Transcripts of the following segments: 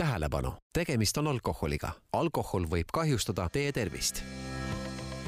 tähelepanu, tegemist on alkoholiga. alkohol võib kahjustada teie tervist.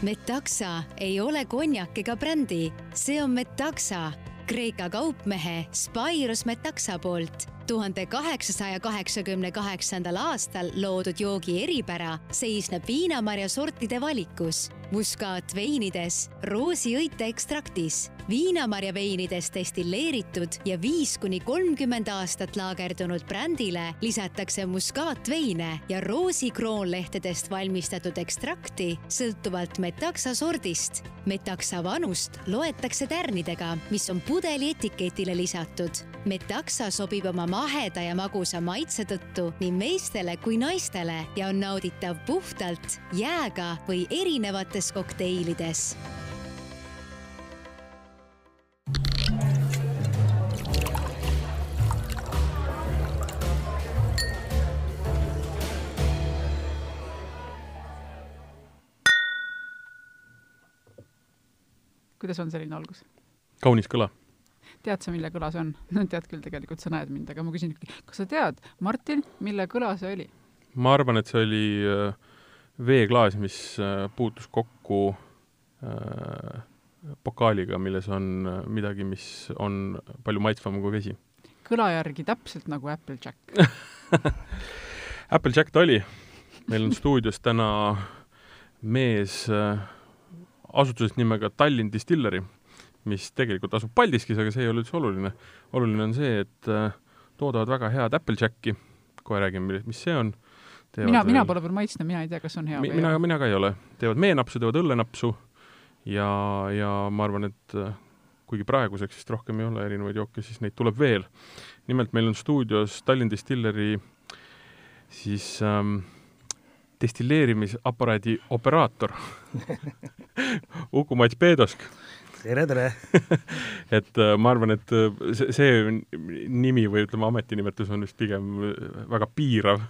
Metaxa ei ole konjak ega brändi, see on Metaxa, Kreeka kaupmehe Spyros Metaxa poolt. tuhande kaheksasaja kaheksakümne kaheksandal aastal loodud joogi eripära seisneb viinamarja sortide valikus, muskaatveinides, roosiõite ekstraktis, viinamarja veinides destilleeritud ja viis kuni kolmkümmend aastat laagerdunud brändile lisatakse muskaatveine ja roosikroonlehtedest valmistatud ekstrakti sõltuvalt metaksa sordist. metaksa vanust loetakse tärnidega, mis on pudeli etiketile lisatud. Metaksa sobib oma maheda ja magusa maitse tõttu nii meestele kui naistele ja on nauditav puhtalt, jääga või erinevates kokteilides kuidas on selline algus? kaunis kõla. Tead sa, mille kõla see on? no tead küll tegelikult, sa näed mind, aga ma küsin, kas sa tead, Martin, mille kõla see oli? ma arvan, et see oli äh, veeklaas, mis äh, puutus kokku äh, pokaaliga, milles on äh, midagi, mis on palju maitsvam kui vesi. kõla järgi täpselt nagu Applejack Applejack ta oli. meil on stuudios täna mees asutusest nimega Tallinn Distillery, mis tegelikult asub Paldiskis, aga see ei ole üldse oluline. oluline on see, et äh, toodavad väga head Applejacki, kohe räägime, mis see on. mina, mina pole veel maitsnud, mina ei tea, kas on hea mi, või mina, mina ka ei ole. teevad meenapsu, teevad õllenapsu ja, ja ma arvan, et äh, kuigi praeguseks vist rohkem ei ole erinevaid jooke, siis neid tuleb veel. nimelt meil on stuudios Tallinn Distillery siis ähm, destilleerimisaparaadi operaator Uku-Mats Peedosk. Tere, tere et äh, ma arvan, et äh, see, see nimi või ütleme, ametinimetus on vist pigem äh, väga piirav.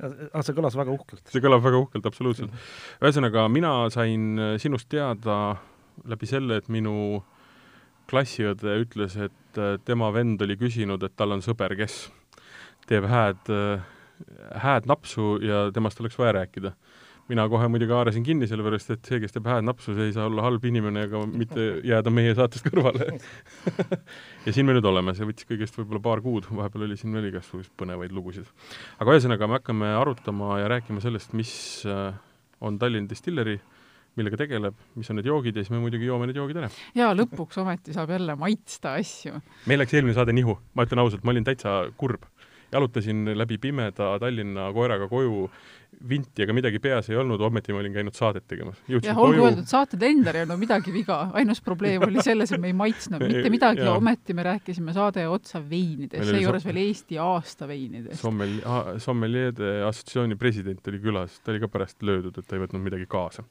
aga see kõlas väga uhkelt. see kõlab väga uhkelt, absoluutselt. ühesõnaga, mina sain sinust teada läbi selle, et minu klassiõde ütles, et tema vend oli küsinud, et tal on sõber, kes teeb hääd hääd napsu ja temast oleks vaja rääkida. Mina kohe muidugi haarasin kinni, sellepärast et see, kes teeb hääd napsu, see ei saa olla halb inimene ega mitte jääda meie saatest kõrvale ja siin me nüüd oleme, see võttis kõigest võib-olla paar kuud, vahepeal oli siin veel igasuguseid põnevaid lugusid. aga ühesõnaga, me hakkame arutama ja rääkima sellest, mis äh, on Tallinn Distilleri, millega tegeleb, mis on need joogid ja siis me muidugi joome need joogid ära. jaa, lõpuks ometi saab jälle maitsta asju. meil läks eelmine saade nihu, ma ütlen ausalt, ma olin täitsa kurb jalutasin läbi pimeda Tallinna koeraga koju, vinti ega midagi peas ei olnud, ometi ma olin käinud saadet tegemas. jah, olgu öeldud, saated endal ei olnud midagi viga, ainus probleem oli selles, et me ei maitsnud mitte midagi ja ometi me rääkisime saade otsa veinidest, seejuures veel Eesti aasta veinidest. Sommel-, sommeljeede assotsiatsiooni president oli külas, ta oli ka pärast löödud, et ta ei võtnud midagi kaasa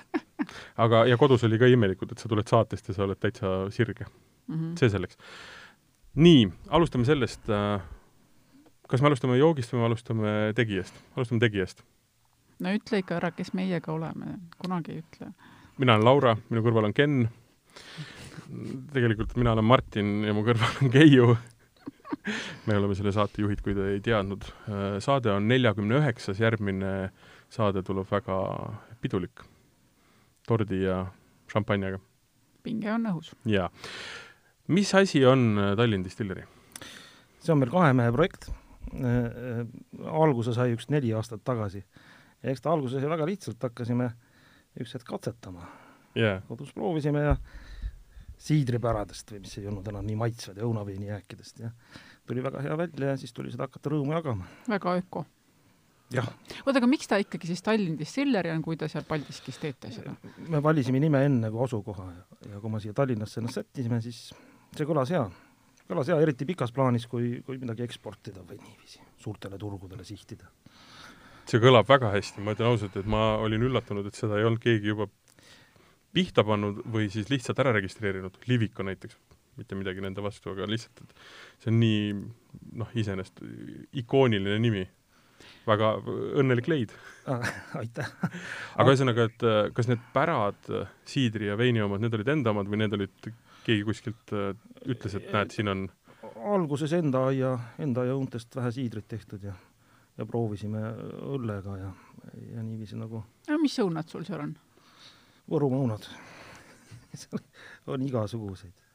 aga, ja kodus oli ka imelikult, et sa tuled saatest ja sa oled täitsa sirge mm. -hmm. see selleks nii, alustame sellest, äh, kas me alustame joogist või me alustame tegijast? alustame tegijast. no ütle ikka ära, kes meiega oleme, kunagi ei ütle. mina olen Laura, minu kõrval on Ken. tegelikult mina olen Martin ja mu kõrval on Keiu me oleme selle saate juhid, kui te ei teadnud. Äh, saade on neljakümne üheksas, järgmine saade tuleb väga pidulik. tordi ja šampanjaga. pinge on õhus. jaa mis asi on äh, Tallinn Distilleri? see on meil kahe mehe projekt. Äh, äh, alguse sai üks neli aastat tagasi. ja eks ta alguses väga lihtsalt hakkasime üks hetk katsetama yeah.. kodus proovisime ja siidripäradest või mis ei olnud enam nii maitsvad ja õunaveini jääkidest ja tuli väga hea välja ja siis tuli seda hakata rõõmu jagama. väga öko oota, aga miks ta ikkagi siis Tallinn Distilleri on, kui te seal Paldiskis teete seda? me valisime nime enne kui asukoha ja, ja kui me siia Tallinnasse ennast sättisime, siis see kõlas hea. Kõlas hea, eriti pikas plaanis, kui, kui midagi eksportida või niiviisi suurtele turgudele sihtida. see kõlab väga hästi, ma ütlen ausalt, et ma olin üllatunud, et seda ei olnud keegi juba pihta pannud või siis lihtsalt ära registreerinud, Liviko näiteks, mitte midagi nende vastu, aga lihtsalt, et see on nii noh, iseenesest ikooniline nimi väga õnnelik leid ah,. aitäh aga ühesõnaga, et kas need pärad, siidri ja veini omad, need olid enda omad või need olid, keegi kuskilt äh, ütles, et näed, siin on alguses enda aia, enda aia õuntest vähe siidrit tehtud ja, ja proovisime õllega ja, ja niiviisi nagu no mis õunad sul seal on? Võrumaa õunad on igasuguseid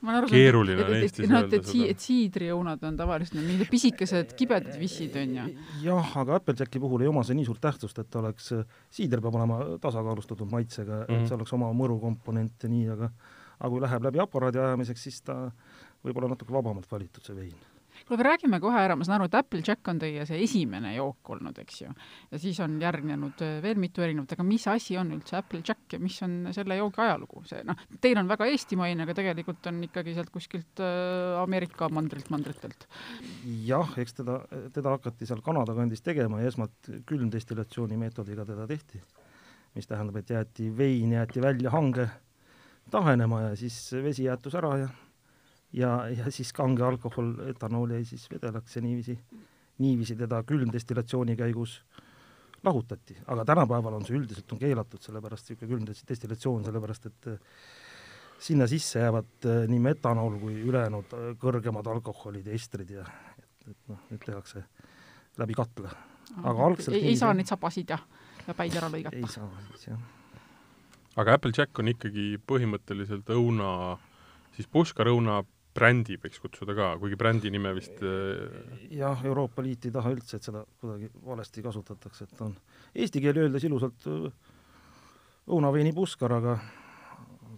ma olen aru Keeruline on et- et- Eestis noh, öelda et sii- seda. et siidriõunad on tavaliselt need mingid pisikesed kibedad vissid, on ju. jah, aga Applejacki puhul ei oma see nii suurt tähtsust, et oleks, siider peab olema tasakaalustatud maitsega mm, -hmm. Mhm. et see oleks oma mõru komponent ja nii, aga aga kui läheb läbi aparaadi ajamiseks, siis ta võib olla natuke vabamalt valitud, see vein. kuule, aga räägime kohe ära, ma saan aru, et Applejack on teie see esimene jook olnud, eks ju. ja siis on järgnenud äh, veel mitu erinevat, aga mis asi on üldse Applejack ja mis on selle joogi ajalugu? see noh, teil on väga eestimaine, aga tegelikult on ikkagi sealt kuskilt äh, Ameerika mandrilt, mandritelt. jah, eks teda, teda hakati seal Kanada kandis tegema ja esmalt külmdestillatsiooni meetodiga teda tehti, mis tähendab, et jäeti vein, jäeti välja hange tahenema ja siis vesi jäätus ära ja ja, ja siis kange alkohol, etanool jäi siis vedelaks ja niiviisi, niiviisi teda külmdestillatsiooni käigus lahutati, aga tänapäeval on see üldiselt on keelatud, sellepärast niisugune külmdestillatsioon, sellepärast et eh, sinna sisse jäävad eh, nii metanool kui ülejäänud eh, kõrgemad alkoholid ja estrid ja et, et noh, need tehakse läbi katla. Aga algselt ei, ei saa neid sabasid ja, ja päid ära lõigata ei. saa siis jah. Aga Applejack on ikkagi põhimõtteliselt õuna, siis puškarõuna brändi võiks kutsuda ka, kuigi brändi nime vist äh, jah, Euroopa Liit ei taha üldse, et seda kuidagi valesti kasutatakse, et on eesti keeli öeldes ilusalt öö, õunaveini puskar, aga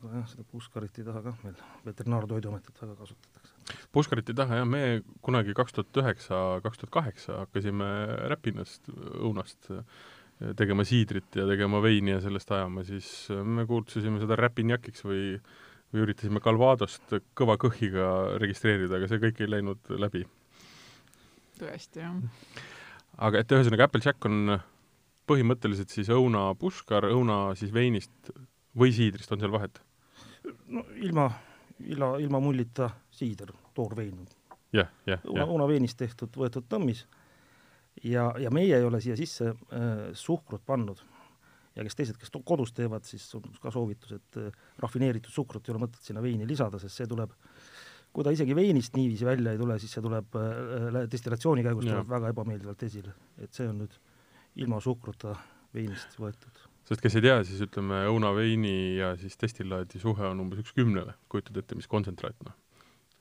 aga jah, seda puskarit ei taha ka meil Veterinaar- ja Toiduametit väga kasutatakse. Puskarit ei taha jah, me kunagi kaks tuhat üheksa, kaks tuhat kaheksa hakkasime Räpinast õunast äh, tegema siidrit ja tegema veini ja sellest ajama, siis äh, me kutsusime seda Räpinjakiks või või üritasime Calvadost kõva kõhiga registreerida, aga see kõik ei läinud läbi. tõesti, jah. aga et ühesõnaga, Applejack on põhimõtteliselt siis õuna puškar, õuna siis veinist või siidrist, on seal vahet? no ilma, ilma, ilma mullita siider, toorvein, jah, jah, õuna, jah. õunaveinist tehtud, võetud tõmmis ja, ja meie ei ole siia sisse äh, suhkrut pannud ja kes teised, kes kodus teevad, siis on ka soovitus, et äh, rafineeritud suhkrut ei ole mõtet sinna veini lisada, sest see tuleb, kui ta isegi veinist niiviisi välja ei tule, siis see tuleb äh, destillatsiooni käigus Jaa. tuleb väga ebameeldivalt esile. et see on nüüd ilma suhkruta veinist võetud. sest kes ei tea, siis ütleme, õunaveini ja siis destillaadi suhe on umbes üks kümnele, kujutad ette, mis kontsentraat, noh.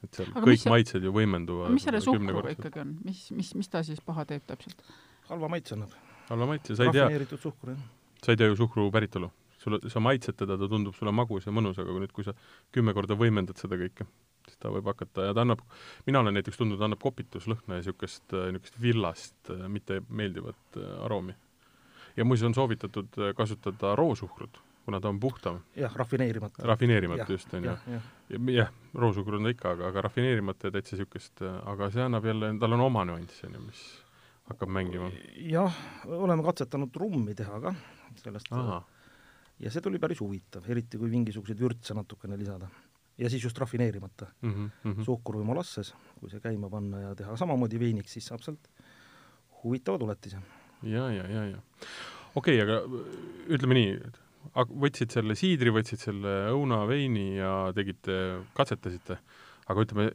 Et seal Aga kõik see- maitsed ju võimenduvad mis selle suhkruga ikkagi on, mis, mis, mis ta siis paha teeb täpselt? halva maitse annab. alla maitse, sa ei tea, rafineeritud suhkur, jah. sa ei tea ju suhkru päritolu. sulle, sa maitsed teda, ta tundub sulle magus ja mõnus, aga kui nüüd, kui sa kümme korda võimendad seda kõike, siis ta võib hakata ja ta annab, mina olen näiteks tundnud, ta annab kopituslõhna ja niisugust, niisugust villast, mitte meeldivat äh, aroomi. ja muuseas on soovitatud äh, kasutada roosuhkrut, kuna ta on puhtam, jah, rafineerimata. rafineerimata just, on ju. jah, roosuhkur on ta ikka, aga, aga rafineerimata ja täitsa niisugust, aga see annab jälle, tal on oma nüanss, on ju, mis hakkab mängima. jah, oleme katsetanud rummi teha ka sellest ja see tuli päris huvitav, eriti kui mingisuguseid vürtse natukene lisada. ja siis just rafineerimata mhm, mhm. suhkur või molasses, kui see käima panna ja teha samamoodi veiniks, siis saab sealt huvitava tuletise. ja, ja, ja, ja. okei okay,, aga ütleme nii, võtsid selle siidri, võtsid selle õunaveini ja tegite, katsetasite, aga ütleme,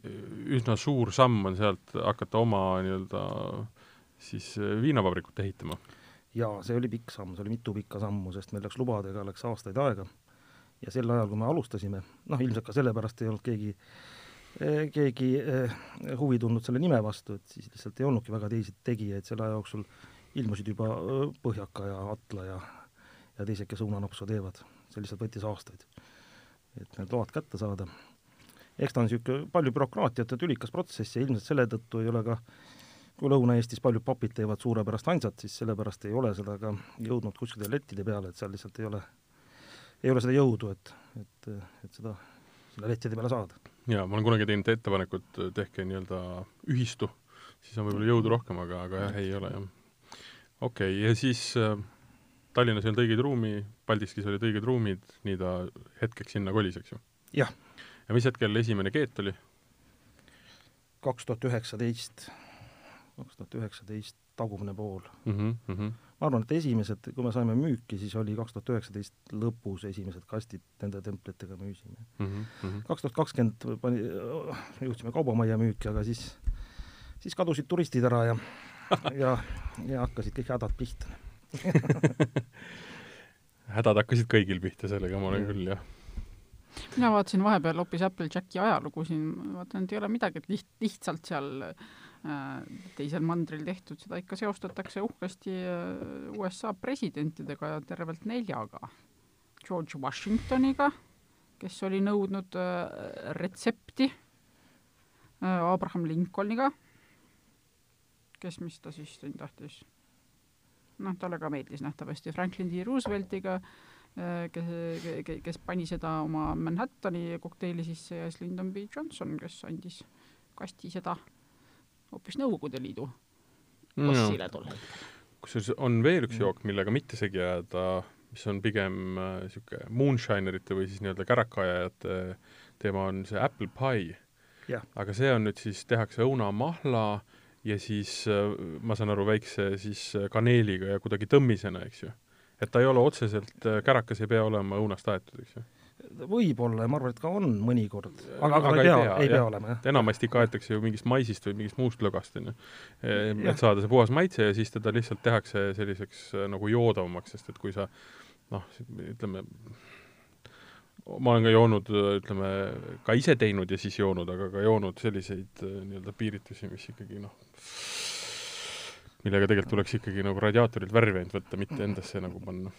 üsna suur samm on sealt hakata oma nii-öelda siis viinavabrikut ehitama. jaa, see oli pikk samm, see oli mitu pikka sammu, sest meil läks lubadega, läks aastaid aega. ja sel ajal, kui me alustasime, noh, ilmselt ka sellepärast ei olnud keegi eh, keegi eh, huvi tundnud selle nime vastu, et siis lihtsalt ei olnudki väga teisi tegijaid, selle aja jooksul ilmusid juba eh, Põhjaka ja Atla ja ja teised, kes õunanapsu teevad. see lihtsalt võttis aastaid, et need load kätte saada. eks ta on niisugune palju bürokraatiat ja tülikas protsess ja ilmselt selle tõttu ei ole ka kui Lõuna-Eestis paljud papid teevad suurepärast ansat, siis sellepärast ei ole seda ka jõudnud kuskile lettide peale, et seal lihtsalt ei ole, ei ole seda jõudu, et, et, et seda sinna lettide peale saada. jaa, ma olen kunagi teinud ettepanekut, tehke nii-öelda ühistu, siis on võib-olla jõudu rohkem, aga, aga jah, ei ole jah. okei okay,, ja siis äh, Tallinnas ei olnud õigeid ruumi, Paldiskis olid õiged ruumid, nii ta hetkeks sinna kolis, eks ju? jah, ja mis hetkel esimene keet oli? kaks tuhat üheksateist kaks tuhat üheksateist tagumine pool. mm. -hmm. ma arvan, et esimesed, kui me saime müüki, siis oli kaks tuhat üheksateist lõpus esimesed kastid nende templitega müüsime. Mhm, kaks tuhat kakskümmend pani, juhtisime kaubamajja müüki, aga siis, siis kadusid turistid ära ja ja, ja hakkasid kõik hädad pihta hädad hakkasid kõigil pihta sellega, ma olen Mm. küll, jah. mina vaatasin vahepeal hoopis Applejacki ajalugu siin, vaatan, et ei ole midagi, et liht-, lihtsalt seal äh, teisel mandril tehtud, seda ikka seostatakse uhkesti äh, USA presidentidega ja tervelt neljaga. George Washingtoniga, kes oli nõudnud äh, retsepti äh,, Abraham Lincolniga, kes, mis ta siis siin tahtis, noh, talle ka meeldis nähtavasti, Franklin D. Rooseveltiga, kes, kes pani seda oma Manhattani kokteili sisse ja siis Lyndon B. Johnson, kes andis kasti seda hoopis Nõukogude Liidu bossile tol hetkel. kusjuures on veel üks jook, millega mitte segi ajada, mis on pigem niisugune äh, moonshinerite või siis nii-öelda kärakaajajate teema, on see apple pie. aga see on nüüd siis, tehakse õunamahla ja siis äh, ma saan aru, väikse siis äh, kaneeliga ja kuidagi tõmmisena, eks ju et ta ei ole otseselt, äh, kärakas ei pea olema õunast aetud, eks ju? võib-olla ja ma arvan, et ka on mõnikord, aga, aga, aga ei pea, ei pea, ei pea olema, jah. enamasti kaetakse ju mingist maisist või mingist muust lõgast, on ju. et saada see puhas maitse ja siis teda lihtsalt tehakse selliseks nagu joodavamaks, sest et kui sa noh, ütleme, ma olen ka joonud, ütleme, ka ise teinud ja siis joonud, aga ka joonud selliseid äh, nii-öelda piiritusi, mis ikkagi noh, millega tegelikult tuleks ikkagi nagu radiaatorilt värvi ainult võtta, mitte endasse nagu panna.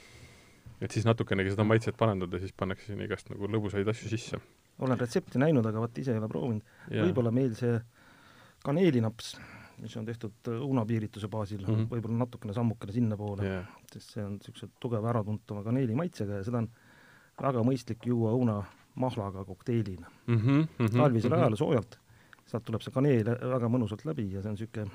et siis natukenegi seda maitset parandada, siis pannakse sinna igast nagu lõbusaid asju sisse. olen retsepti näinud, aga vot ise ei ole proovinud. võib-olla meil see kaneelinaps, mis on tehtud õunapiirituse baasil mm, -hmm. võib-olla natukene sammukene sinnapoole yeah., sest see on niisuguse tugeva äratuntava kaneeli maitsega ja seda on väga mõistlik juua õunamahlaga kokteilina mm. -hmm, mm -hmm, talvisel mm -hmm. ajal soojalt, sealt tuleb see kaneel väga mõnusalt läbi ja see on niisugune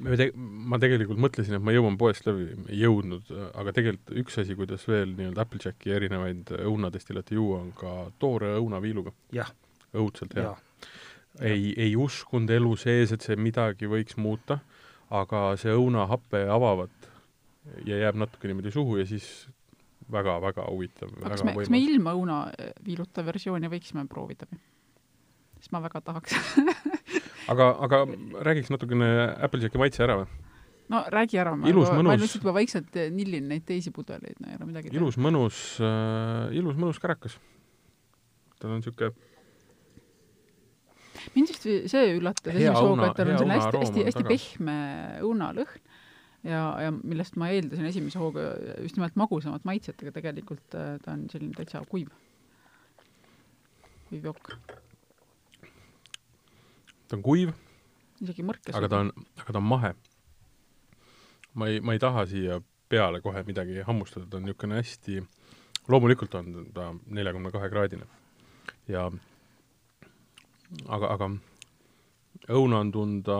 me te-, ma tegelikult mõtlesin, et ma jõuan poest läbi, ei jõudnud, aga tegelikult üks asi, kuidas veel nii-öelda Applejacki erinevaid õunadestillate juua, on ka toore õunaviiluga. õudselt hea. ei, ei uskunud elu sees, et see midagi võiks muuta, aga see õunahappe avavad ja jääb natuke niimoodi suhu ja siis väga-väga huvitav. kas me, kas me ilma õunaviiluta versiooni võiksime proovida või? siis ma väga tahaks aga, aga räägiks natukene Applejacki maitse ära või? no räägi ära, ma ilus, juba, ma lihtsalt juba vaikselt nillin neid teisi pudeleid, no ei ole midagi ilus, mõnus äh,, ilus, mõnus kärakas. tal on niisugune mind vist see üllatas esimese hooga, et tal on selline hästi, hästi, hästi pehme õunalõhn ja, ja millest ma eeldasin esimese hooga just nimelt magusamat maitset, aga tegelikult ta on selline täitsa kuiv, kuiv jook ta on kuiv, isegi mõrkes. aga ta on, aga ta on mahe. ma ei, ma ei taha siia peale kohe midagi hammustada, ta on niisugune hästi, loomulikult on ta neljakümne kahe kraadine. ja aga, aga õuna on tunda,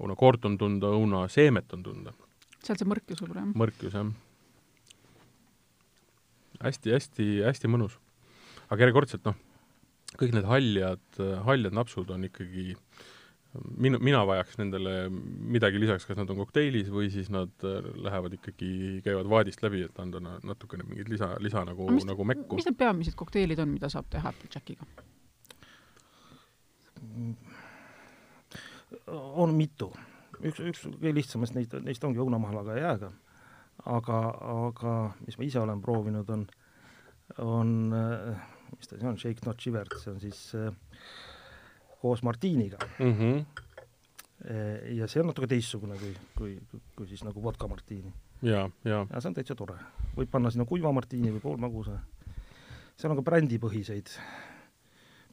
õunakoort on tunda, õunaseemet on tunda. sealt see mõrkjus võib-olla, jah? mõrkjus, jah. hästi, hästi, hästi mõnus. aga järjekordselt, noh, kõik need haljad, haljad napsud on ikkagi minu, mina vajaks nendele midagi lisaks, kas nad on kokteilis või siis nad lähevad ikkagi, käivad vaadist läbi, et anda natukene mingit lisa, lisa nagu, nagu mekku. mis need peamised kokteilid on, mida saab teha Applejackiga? On mitu. üks, üks kõige lihtsamast neist, neist ongi õunamahlaga ja jääga. aga, aga mis ma ise olen proovinud, on, on mis ta siis on, Shake Not Shivered, see on siis äh, koos Martiniga mm. -hmm. ja see on natuke teistsugune kui, kui, kui, kui siis nagu vodka Martini. ja, ja. ja see on täitsa tore. võib panna sinna kuiva Martini või poolmagusa. seal on ka brändipõhiseid.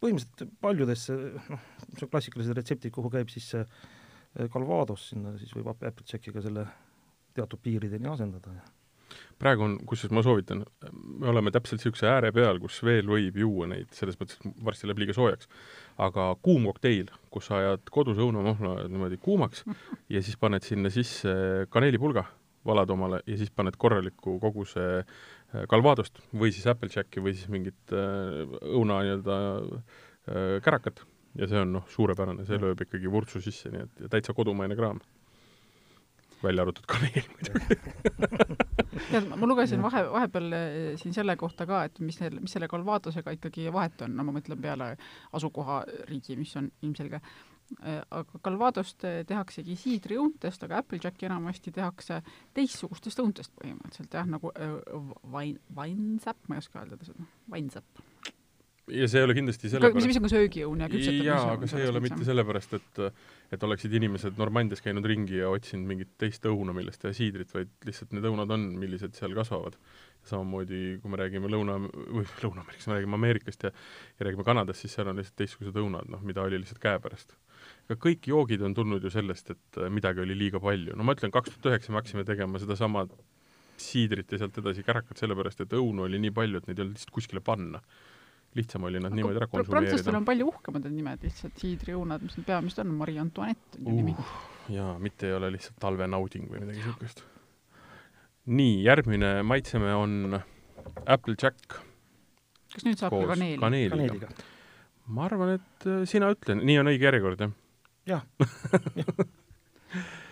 Põhimõtteliselt paljudesse, noh, see on klassikalised retseptid, kuhu käib siis see Calvados, sinna siis võib Applejackiga selle teatud piirideni asendada ja praegu on, kusjuures ma soovitan, me oleme täpselt niisuguse ääre peal, kus veel võib juua neid, selles mõttes, et varsti läheb liiga soojaks. aga kuum kokteil, kus sa ajad kodus õunamahla niimoodi kuumaks ja siis paned sinna sisse kaneelipulga, valad omale ja siis paned korraliku koguse Calvadost või siis Applejacki või siis mingit õuna nii-öelda kärakat ja see on noh, suurepärane, see lööb ikkagi vurtsu sisse, nii et täitsa kodumaine kraam. välja arvatud kaneel muidugi. tead, ma lugesin vahe, vahepeal siin selle kohta ka, et mis neil, mis selle Calvadosega ikkagi vahet on, no ma mõtlen peale asukohariigi, mis on ilmselge. Eh, aga Calvadost eh, tehaksegi siidriõuntest, aga Applejacki enamasti tehakse teistsugustest õuntest põhimõtteliselt jah, nagu vain, vainsäpp, ma ei oska öelda seda, vainsäpp ja see ei ole kindlasti sellepärast mis, on ka söögiõun ja küpsetamise jaa, aga see ei ole mitte sellepärast, et et oleksid inimesed Normandias käinud ringi ja otsinud mingit teist õuna, millest teha siidrit, vaid lihtsalt need õunad on, millised seal kasvavad. samamoodi, kui me räägime Lõuna, või Lõuna-Ameerikast, me räägime Ameerikast ja ja räägime Kanadast, siis seal on lihtsalt teistsugused õunad, noh, mida oli lihtsalt käepärast. Aga kõik joogid on tulnud ju sellest, et midagi oli liiga palju. no ma ütlen, kaks tuhat üheksa me hakkasime tegema sedasama siidrit ja sealt edasi kärakat, sellepärast et õunu oli nii palju, et neid ei olnud lihtsalt kuskile panna lihtsam oli nad niimoodi ära konsumeerida. prantslastel on palju uhkemad need nimed lihtsalt, siidriõunad, mis need peamiselt on, Marie Antoinette on ju uh, nimi. jaa, mitte ei ole lihtsalt talvenauding või midagi niisugust. nii, järgmine maitseme on Applejack. kas nüüd saab ka kaneeli? kaneeliga, kaneeliga.. ma arvan, et äh, sina ütle, nii on õige järjekord, jah? jah.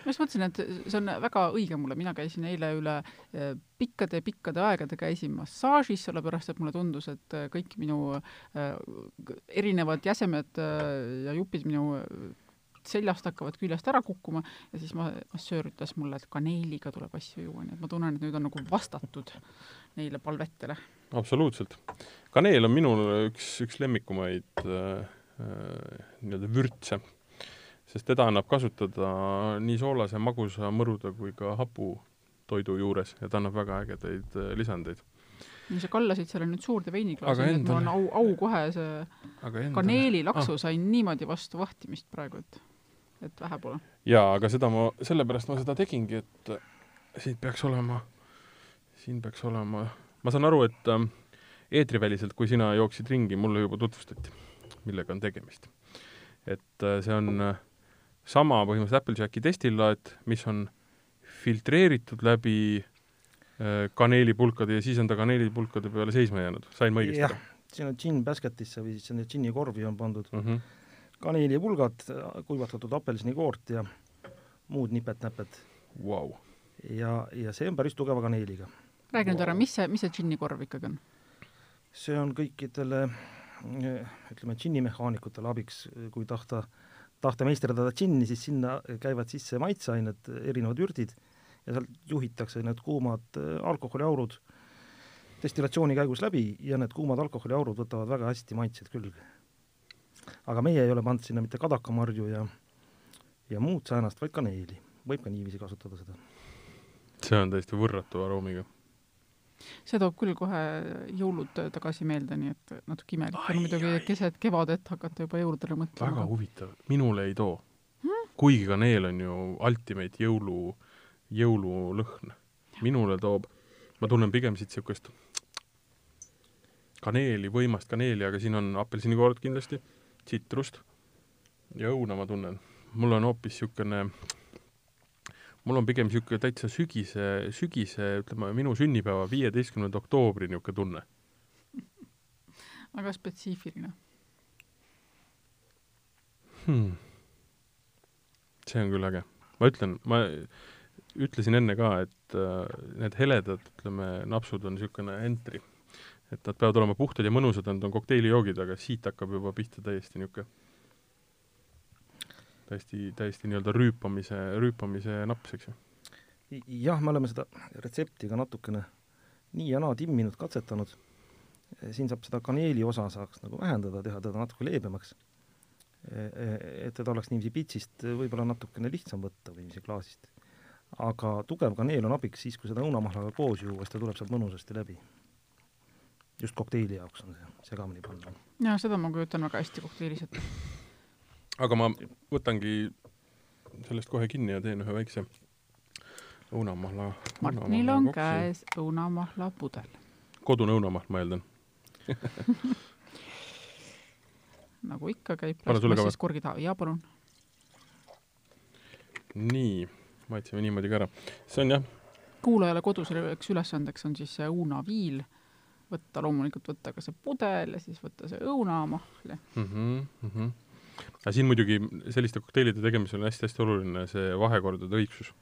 Ma just mõtlesin, et see on väga õige mulle, mina käisin eile üle pikkade-pikkade eh, aegade käisin massaažis, sellepärast et mulle tundus, et eh, kõik minu äh, erinevad jäsemed ja jupid minu seljast hakkavad küljest ära kukkuma ja siis ma, massöör ütles mulle, et kaneeliga tuleb asju juua, nii et ma tunnen, et nüüd on nagu vastatud neile palvetele. absoluutselt. kaneel on minul üks, üks lemmikumaid äh, nii-öelda vürtse sest teda annab kasutada nii soolase, magusa, mõruda kui ka hapu toidu juures ja ta annab väga ägedaid äh, lisandeid. no sa kallasid selle nüüd suurde veiniklaasi, nii et mul on au, au kohe see kaneelilaksu ah. sain niimoodi vastu vahtimist praegu, et, et vähe pole. jaa, aga seda ma, sellepärast ma seda tegingi, et siit peaks olema, siin peaks olema, ma saan aru, et äh, eetriväliselt, kui sina jooksid ringi, mulle juba tutvustati, millega on tegemist. et äh, see on äh, sama põhimõtteliselt Applejacki destillaat, mis on filtreeritud läbi äh, kaneelipulkade ja siis on ta kaneelipulkade peale seisma jäänud, sain ma õigesti aru? siin on džinn basketisse või siis sinna džinni korvi on pandud mm -hmm. kaneelipulgad, kuivatatud apelsinikoort ja muud nipet-näpet wow.. ja, ja see on päris tugeva kaneeliga. räägi nüüd wow. ära, mis see, mis see džinni korv ikkagi on? see on kõikidele ütleme, džinnimehaanikutele abiks, kui tahta äh, tahta meisterdada džinni, siis sinna käivad sisse maitseained, erinevad ürdid, ja sealt juhitakse need kuumad äh, alkoholiaurud destillatsiooni käigus läbi ja need kuumad alkoholiaurud võtavad väga hästi maitsed külge. aga meie ei ole pannud sinna mitte kadakamarju ja ja muud säänast, vaid kaneeli. võib ka niiviisi kasutada seda. see on täiesti võrratu aroomiga see toob küll kohe jõulud tagasi meelde, nii et natuke imelik on muidugi keset kevadet hakata juba jõuludele mõtlema. väga huvitav, minule ei too hmm?. kuigi kaneel on ju ultimate jõulu, jõululõhn. minule toob, ma tunnen pigem siit niisugust kaneeli, võimast kaneeli, aga siin on apelsinikoort kindlasti, tsitrust ja õuna ma tunnen. mul on hoopis niisugune mul on pigem niisugune täitsa sügise, sügise, ütleme, minu sünnipäeva, viieteistkümnenda oktoobri niisugune tunne. väga spetsiifiline hmm.. see on küll äge. ma ütlen, ma ütlesin enne ka, et äh, need heledad, ütleme, napsud on niisugune entry. et nad peavad olema puhtad ja mõnusad, nad on kokteilijoogid, aga siit hakkab juba pihta täiesti niisugune täiesti, täiesti nii-öelda rüüpamise, rüüpamise naps, eks ju? jah, me oleme seda retsepti ka natukene nii ja naa timminud, katsetanud, siin saab seda kaneeli osa saaks nagu vähendada, teha teda natuke leebemaks. E, e, et teda oleks niiviisi pitsist võib-olla natukene lihtsam võtta või niiviisi klaasist. aga tugev kaneel on abiks siis, kui seda õunamahlaga koos juua, siis ta tuleb sealt mõnusasti läbi. just kokteili jaoks on see segamini panna. jaa, seda ma kujutan väga hästi kokteilis ette aga ma võtangi sellest kohe kinni ja teen ühe väikse õunamahla. Martinil on käes õunamahla pudel. kodune õunamahl, ma eeldan nagu ikka käib plastmassist korgi taha, jaa palun. nii, maitseme niimoodi ka ära. see on jah. kuulajale koduseks ülesandeks on siis see õunaviil, võtta loomulikult võtta ka see pudel ja siis võtta see õunamahl mm. -hmm, mm -hmm aga siin muidugi selliste kokteilide tegemisel on hästi-hästi oluline see vahekordade õigsus.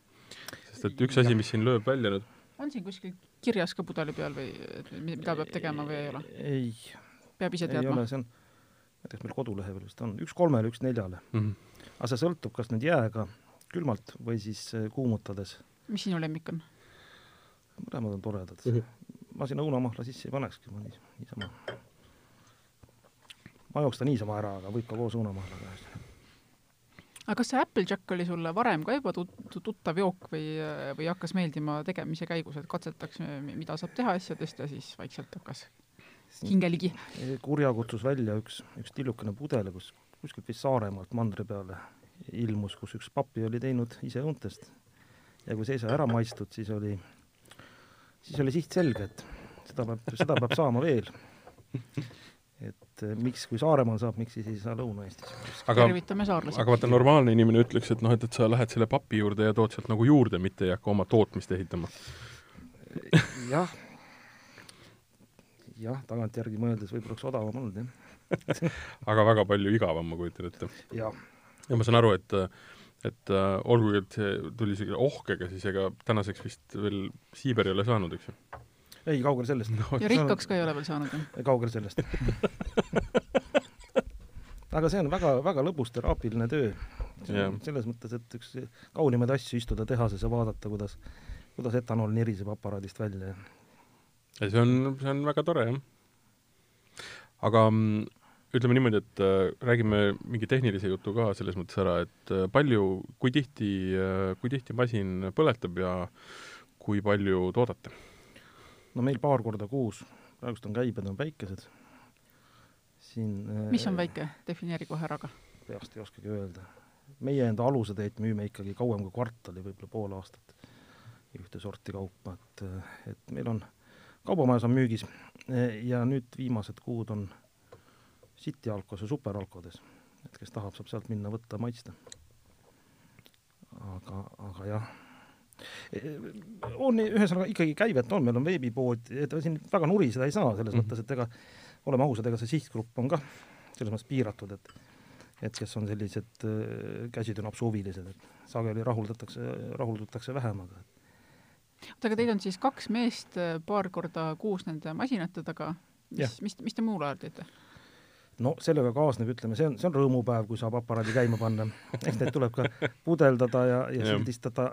sest et üks asi, mis siin lööb välja nüüd on siin kuskil kirjas ka pudeli peal või et mida peab tegema või ei ole? ei, peab ise ei teadma? ole, see on, ma ei tea, kas meil kodulehel vist on, üks kolmele, üks neljale mm. -hmm. aga see sõltub, kas nüüd jääga külmalt või siis eh, kuumutades. mis sinu lemmik on? mõlemad on toredad Mhm. mm. -hmm. ma sinna õunamahla sisse ei panekski, ma nii, niisama. Ma jooks ta niisama ära, aga võib ka koos õunamahlaga. aga kas see Applejack oli sulle varem ka juba tut-, tuttav jook või, või hakkas meeldima tegemise käigus, et katsetaks, mida saab teha asjadest ja siis vaikselt hakkas hinge ligi? kurja kutsus välja üks, üks tillukene pudel, kus kuskilt vist Saaremaalt mandri peale ilmus, kus üks papi oli teinud ise õuntest. ja kui see sai ära maitstud, siis oli, siis oli siht selge, et seda peab, seda peab saama veel. Et miks, kui Saaremaal saab, miks siis ei saa Lõuna-Eestis? aga, tervitame saarlasi. aga vaata, normaalne inimene ütleks, et noh, et, et sa lähed selle papi juurde ja tood sealt nagu juurde, mitte ei hakka oma tootmist ehitama. jah, jah, tagantjärgi mõeldes võib-olla oleks odavam olnud, jah. aga väga palju igavam, ma kujutan ette. ja ma saan aru, et et äh, olgugi, et see tuli isegi ohkega, siis ega tänaseks vist veel siiber ei ole saanud, eks ju? Ei, kaugel sellest no, ja rikkaks ka ei ole veel saanud, jah? kaugel sellest aga see on väga, väga lõbus teraapiline töö. Jah. selles mõttes, et üks kaunimaid asju istuda tehases ja vaadata, kuidas, kuidas etanool niriseb aparaadist välja ja ja see on, see on väga tore, jah. aga mm, ütleme niimoodi, et äh, räägime mingi tehnilise jutu ka selles mõttes ära, et äh, palju, kui tihti äh,, kui tihti masin põletab ja kui palju toodate? No meil paar korda kuus, praegust on käibed on väikesed. siin mis on väike, defineeri kohe ära ka. peast ei oskagi öelda. meie enda aluseteed müüme ikkagi kauem kui kvartali, võib-olla pool aastat ühte sorti kaupa, et, et meil on, kaubamajas on müügis ja nüüd viimased kuud on City Alkos ja Superalkodes, et kes tahab, saab sealt minna võtta, maitsta. aga, aga jah, on ühesõnaga ikkagi käivet on, meil on veebipood, et siin väga nuriseda ei saa, selles mm -hmm. mõttes, et ega oleme ausad, ega see sihtgrupp on ka selles mõttes piiratud, et et kes on sellised äh, käsitöönapsuhuvilised, et sageli rahuldatakse, rahuldatakse vähem, aga oota, aga teil on siis kaks meest äh, paar korda kuus nende masinate taga, mis, mis, mis te muul ajal teete? No sellega kaasneb, ütleme, see on, see on rõõmupäev, kui saab aparaadi käima panna. eks neid tuleb ka pudeldada ja, ja sildistada,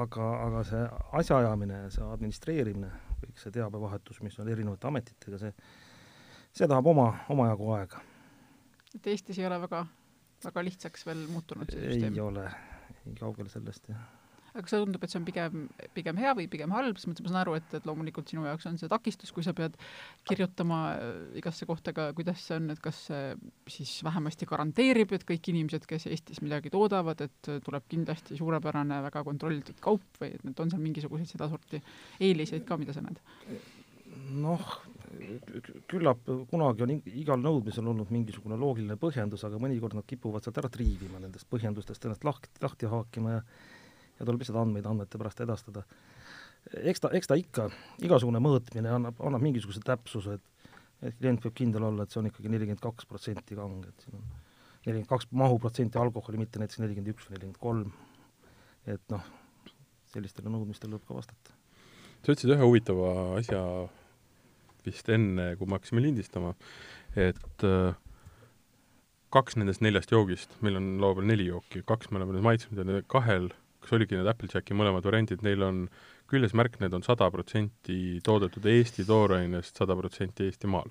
aga, aga see asjaajamine, see administreerimine, kõik see teabevahetus, mis on erinevate ametitega, see, see tahab oma, omajagu aega. et Eestis ei ole väga, väga lihtsaks veel muutunud see ei süsteem? ei ole, ei kaugel sellest, jah aga kas sulle tundub, et see on pigem, pigem hea või pigem halb, selles mõttes ma saan aru, et, et loomulikult sinu jaoks on see takistus, kui sa pead kirjutama äh, igasse kohta ka, kuidas see on, et kas see siis vähemasti garanteerib, et kõik inimesed, kes Eestis midagi toodavad, et tuleb kindlasti suurepärane, väga kontrollitud kaup või et need on seal mingisuguseid sedasorti eeliseid ka, mida sa näed? noh, küllap kunagi on igal nõudmisel olnud mingisugune loogiline põhjendus, aga mõnikord nad kipuvad sealt ära triivima, nendest põhjendustest ennast lahti, lahti haakima ja ja tuleb lihtsalt andmeid andmete pärast edastada. eks ta, eks ta ikka, igasugune mõõtmine annab, annab mingisuguse täpsuse, et et klient võib kindel olla, et see on ikkagi nelikümmend kaks protsenti kang, et siin on nelikümmend kaks mahuprotsenti alkoholi, mitte näiteks nelikümmend üks või nelikümmend kolm. et noh, sellistele nõudmistele tuleb ka vastata. sa ütlesid ühe huvitava asja vist enne, kui me hakkasime lindistama, et äh, kaks nendest neljast joogist, meil on laua peal neli jooki, kaks me oleme nüüd maitsnud ja kahel kas oligi need Applejacki mõlemad variandid, neil on küljes märk, need on sada protsenti toodetud Eesti toorainest, sada protsenti Eestimaal.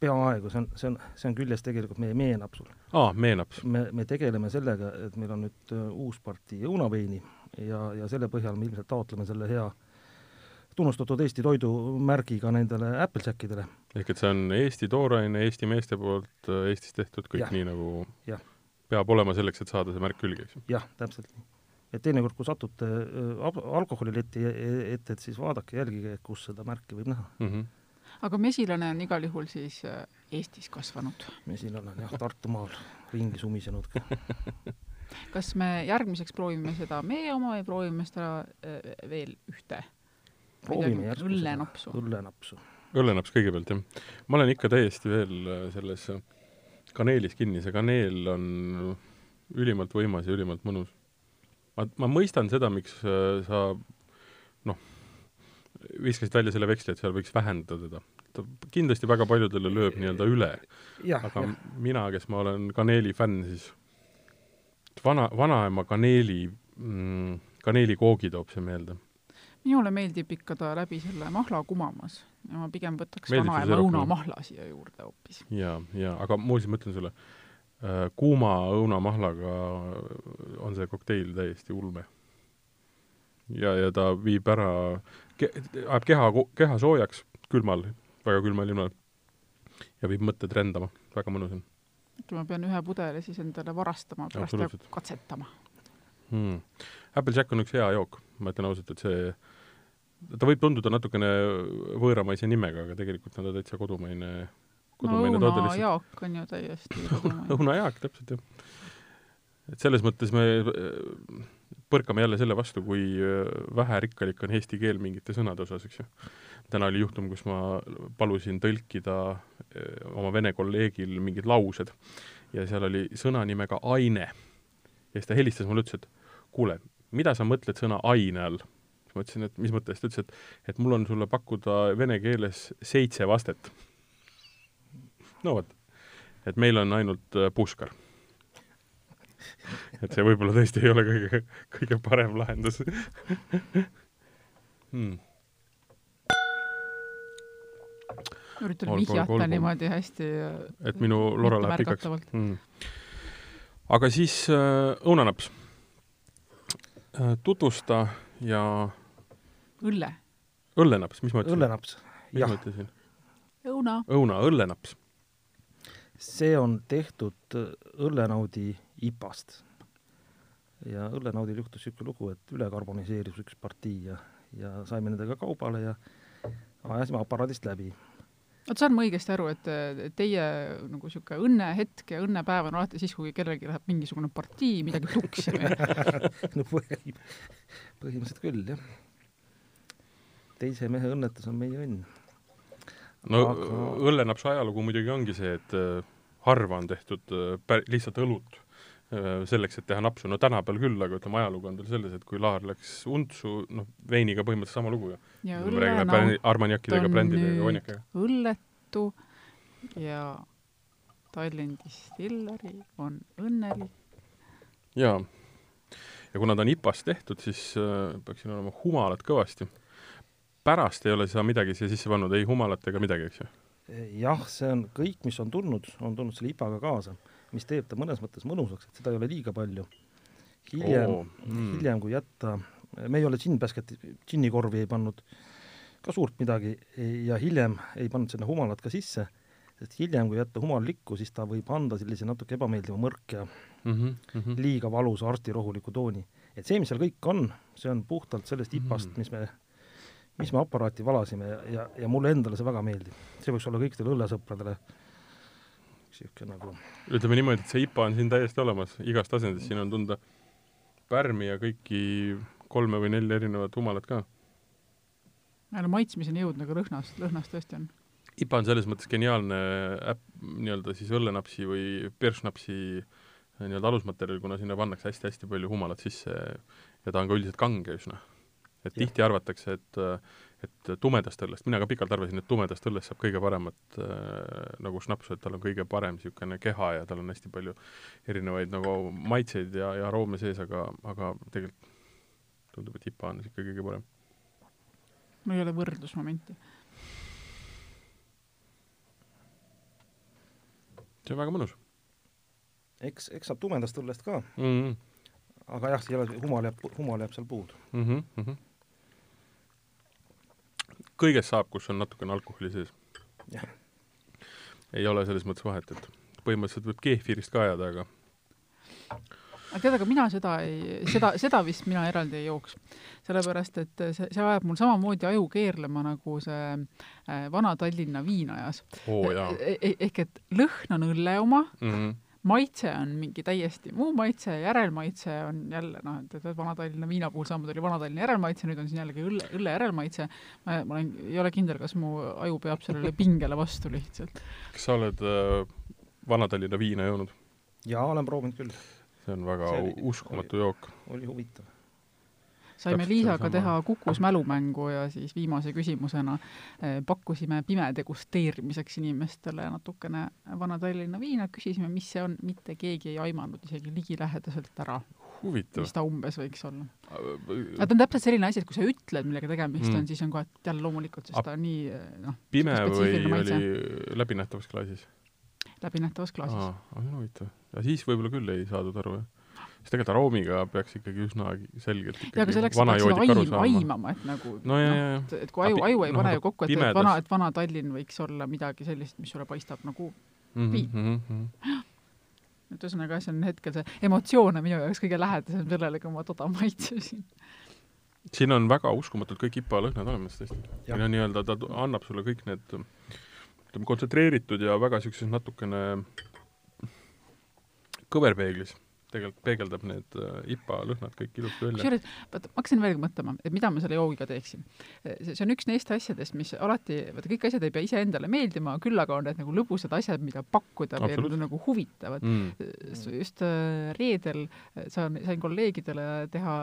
peaaegu, see on, see on, see on küljes tegelikult meie meenapsul. aa, meenaps. me, me tegeleme sellega, et meil on nüüd äh, uus partii õunaveini ja, ja selle põhjal me ilmselt taotleme selle hea tunnustatud Eesti toidumärgiga nendele Applejackidele. ehk et see on Eesti tooraine, Eesti meeste poolt äh, Eestis tehtud, kõik Ja. nii nagu Jah. peab olema selleks, et saada see märk külge, eks ju? jah, täpselt nii. Et teinekord, kui satute äh, al- alkoholileti e- ette, et siis vaadake, jälgige, kus seda märki võib näha. mm. -hmm. aga mesilane on igal juhul siis äh, Eestis kasvanud. mesilane on jah, Tartumaal ringi sumisenud ka. kas me järgmiseks proovime seda meie oma või proovime seda äh, veel ühte? proovime järsku seda õllenapsu. õllenapsu. õllenaps kõigepealt, jah. ma olen ikka täiesti veel selles kaneelis kinni, see kaneel on ülimalt võimas ja ülimalt mõnus. Ma, ma mõistan seda, miks äh, sa noh, viskasid välja selle veksli, et seal võiks vähendada teda. ta kindlasti väga paljudele lööb nii-öelda üle. aga ja. mina, kes ma olen kaneeli fänn, siis vana, vanaema kaneeli mm,, kaneelikoogi toob see meelde minule meeldib ikka ta läbi selle mahla kumamas ja ma pigem võtaks vanaema õunamahla siia juurde hoopis. ja, ja aga muuseas ma ütlen sulle äh,, kuuma õunamahlaga on see kokteil täiesti ulme. ja, ja ta viib ära ke,, ajab keha, keha soojaks külmal, väga külmal ilmal. Ja viib mõtted rändama, väga mõnus on. et ma pean ühe pudeli siis endale varastama, pärast ja katsetama. Hmm.. Applejack on üks hea jook, ma ütlen ausalt, et see ta võib tunduda natukene võõramaise nimega, aga tegelikult on ta täitsa kodumaine, kodumaine no, õunajaak on ju täiesti õunajaak, täpselt, jah. et selles mõttes me äh, põrkame jälle selle vastu, kui äh, väherikkalik on eesti keel mingite sõnade osas, eks ju. täna oli juhtum, kus ma palusin tõlkida äh, oma vene kolleegil mingid laused ja seal oli sõna nimega aine. ja siis ta helistas mulle, ütles, et kuule, mida sa mõtled sõna aine all? siis ma ütlesin, et mis mõttes, ta ütles, et, et mul on sulle pakkuda vene keeles seitse vastet. No vot, et meil on ainult äh, puškar. et see võib-olla tõesti ei ole kõige, kõige parem lahendus hmm.. üritan vihjata niimoodi hästi et minu lora läheb pikaks mm.. aga siis äh, õunanaps äh,. tutvusta ja õlle. õllenaps, mis ma ütlesin? õllenaps, jah. õuna. õuna, õllenaps. See on tehtud õllenaudi ipast. ja õllenaudil juhtus niisugune lugu, et ülekarboniseeris üks partii ja, ja saime nendega kaubale ja ajasime aparaadist läbi vot saan ma õigesti aru, et teie nagu niisugune õnnehetk ja õnnepäev on alati siis, kui kellelgi läheb mingisugune partii midagi tuksi või no põhimõtteliselt küll, jah teise mehe õnnetus on meie õnn. No aga... õllenapsu ajalugu muidugi ongi see, et äh, harva on tehtud äh, pär-, lihtsalt õlut äh, selleks, et teha napsu, no tänapäeval küll, aga ütleme, ajalugu on tal selles, et kui laar läks untsu, noh, veiniga põhimõtteliselt sama lugu ju. ja õllenaut armaniakidega, brändidega, konjakega. õlletu ja Tallinn Distillery on õnnelik. jaa. ja kuna ta on IPA-st tehtud, siis äh, peaks siin olema humalat kõvasti pärast ei ole sa midagi siia sisse pannud, ei humalat ega midagi, eks ju? jah, see on kõik, mis on tulnud, on tulnud selle ipaga kaasa, mis teeb ta mõnes mõttes mõnusaks, et seda ei ole liiga palju. hiljem oh,, mm. hiljem kui jätta, me ei ole džinnpäsket, džinnikorvi ei pannud ka suurt midagi ja hiljem ei pannud sinna humalat ka sisse, sest hiljem, kui jätta humal likku, siis ta võib anda sellise natuke ebameeldiva mõrk ja mm -hmm, mm -hmm. liiga valusa arstirohuliku tooni. et see, mis seal kõik on, see on puhtalt sellest ipast mm, -hmm. mis me mis me aparaati valasime ja, ja, ja mulle endale see väga meeldib. see võiks olla kõikidele õllesõpradele niisugune nagu ütleme niimoodi, et see IPA on siin täiesti olemas, igast asendist, siin on tunda pärmi ja kõiki kolme või nelja erinevat humalat ka. no maitsmiseni jõudnud, aga lõhnas, lõhnas tõesti on. IPA on selles mõttes geniaalne äpp, nii-öelda siis õllenapsi või piršnapsi nii-öelda alusmaterjal, kuna sinna pannakse hästi-hästi palju humalat sisse ja ta on ka üldiselt kange üsna et ja. tihti arvatakse, et et tumedast õllest, mina ka pikalt arvasin, et tumedast õllest saab kõige paremat äh, nagu šnapsu, et tal on kõige parem niisugune keha ja tal on hästi palju erinevaid nagu maitseid ja, ja aroome sees, aga, aga tegelikult tundub, et IPA on ikka kõige parem. mul ei ole võrdlusmomenti. see on väga mõnus. eks, eks saab tumedast õllest ka mm. -hmm. aga jah, seal humal jääb, humal jääb seal puudu mm. -hmm, mm -hmm kõigest saab, kus on natukene alkoholi sees. ei ole selles mõttes vahet, et põhimõtteliselt võib keefirist ka ajada, aga aga tead, aga mina seda ei, seda, seda vist mina eraldi ei jooks. sellepärast, et see, see ajab mul samamoodi aju keerlema, nagu see äh, Vana-Tallinna viin ajas oh,. E, e, ehk et lõhn on õlle oma mm, -hmm maitse on mingi täiesti muu maitse, järelmaitse on jälle noh, et, et Vana-Tallinna viina puhul samamoodi oli Vana-Tallinna järelmaitse, nüüd on siin jällegi õlle, õlle järelmaitse. ma, ma olen, ei ole kindel, kas mu aju peab sellele pingele vastu lihtsalt. kas sa oled äh, Vana-Tallinna viina joonud? jaa, olen proovinud küll. see on väga see oli, uskumatu oli, jook. oli huvitav saime Liisaga teha Kukus mälumängu ja siis viimase küsimusena eh, pakkusime pime degusteerimiseks inimestele natukene Vana-Tallinna viina, küsisime, mis see on, mitte keegi ei aimanud isegi ligilähedaselt ära. mis ta umbes võiks olla. aga ta on täpselt selline asi, et kui sa ütled, millega tegemist mm. on, siis on kohe jälle loomulikult, sest ta on nii eh, noh, pime või oli läbinähtavas klaasis? läbinähtavas klaasis. aa, see on huvitav. ja siis võib-olla küll ei saadud aru, jah? Siis tegelikult aroomiga peaks ikkagi üsna selgelt ikkagi ja, aga selleks peaks aim, aimama, et nagu no, noh, et kui aju, aju ei no, pane ju kokku, et, et vana, et vana Tallinn võiks olla midagi sellist, mis sulle paistab nagu mm -hmm, mm -hmm. et ühesõnaga, see on hetkel see emotsioon on minu jaoks kõige lähedasem sellele, kui ma toda maitsesin. siin on väga uskumatult kõik IPA lõhnad olemas tõesti. no nii-öelda ta annab sulle kõik need ütleme, kontsentreeritud ja väga niisuguses natukene kõverpeeglis tegelikult peegeldab need äh, IPA lõhnad kõik ilusti välja. kusjuures, vaata, ma hakkasin veel mõtlema, et mida ma selle joogiga teeksin. see on üks neist asjadest, mis alati, vaata kõik asjad ei pea iseendale meeldima, küll aga on need nagu lõbusad asjad, mida pakkuda või nagu, nagu huvitavad mm.. just äh, reedel saan, sain kolleegidele teha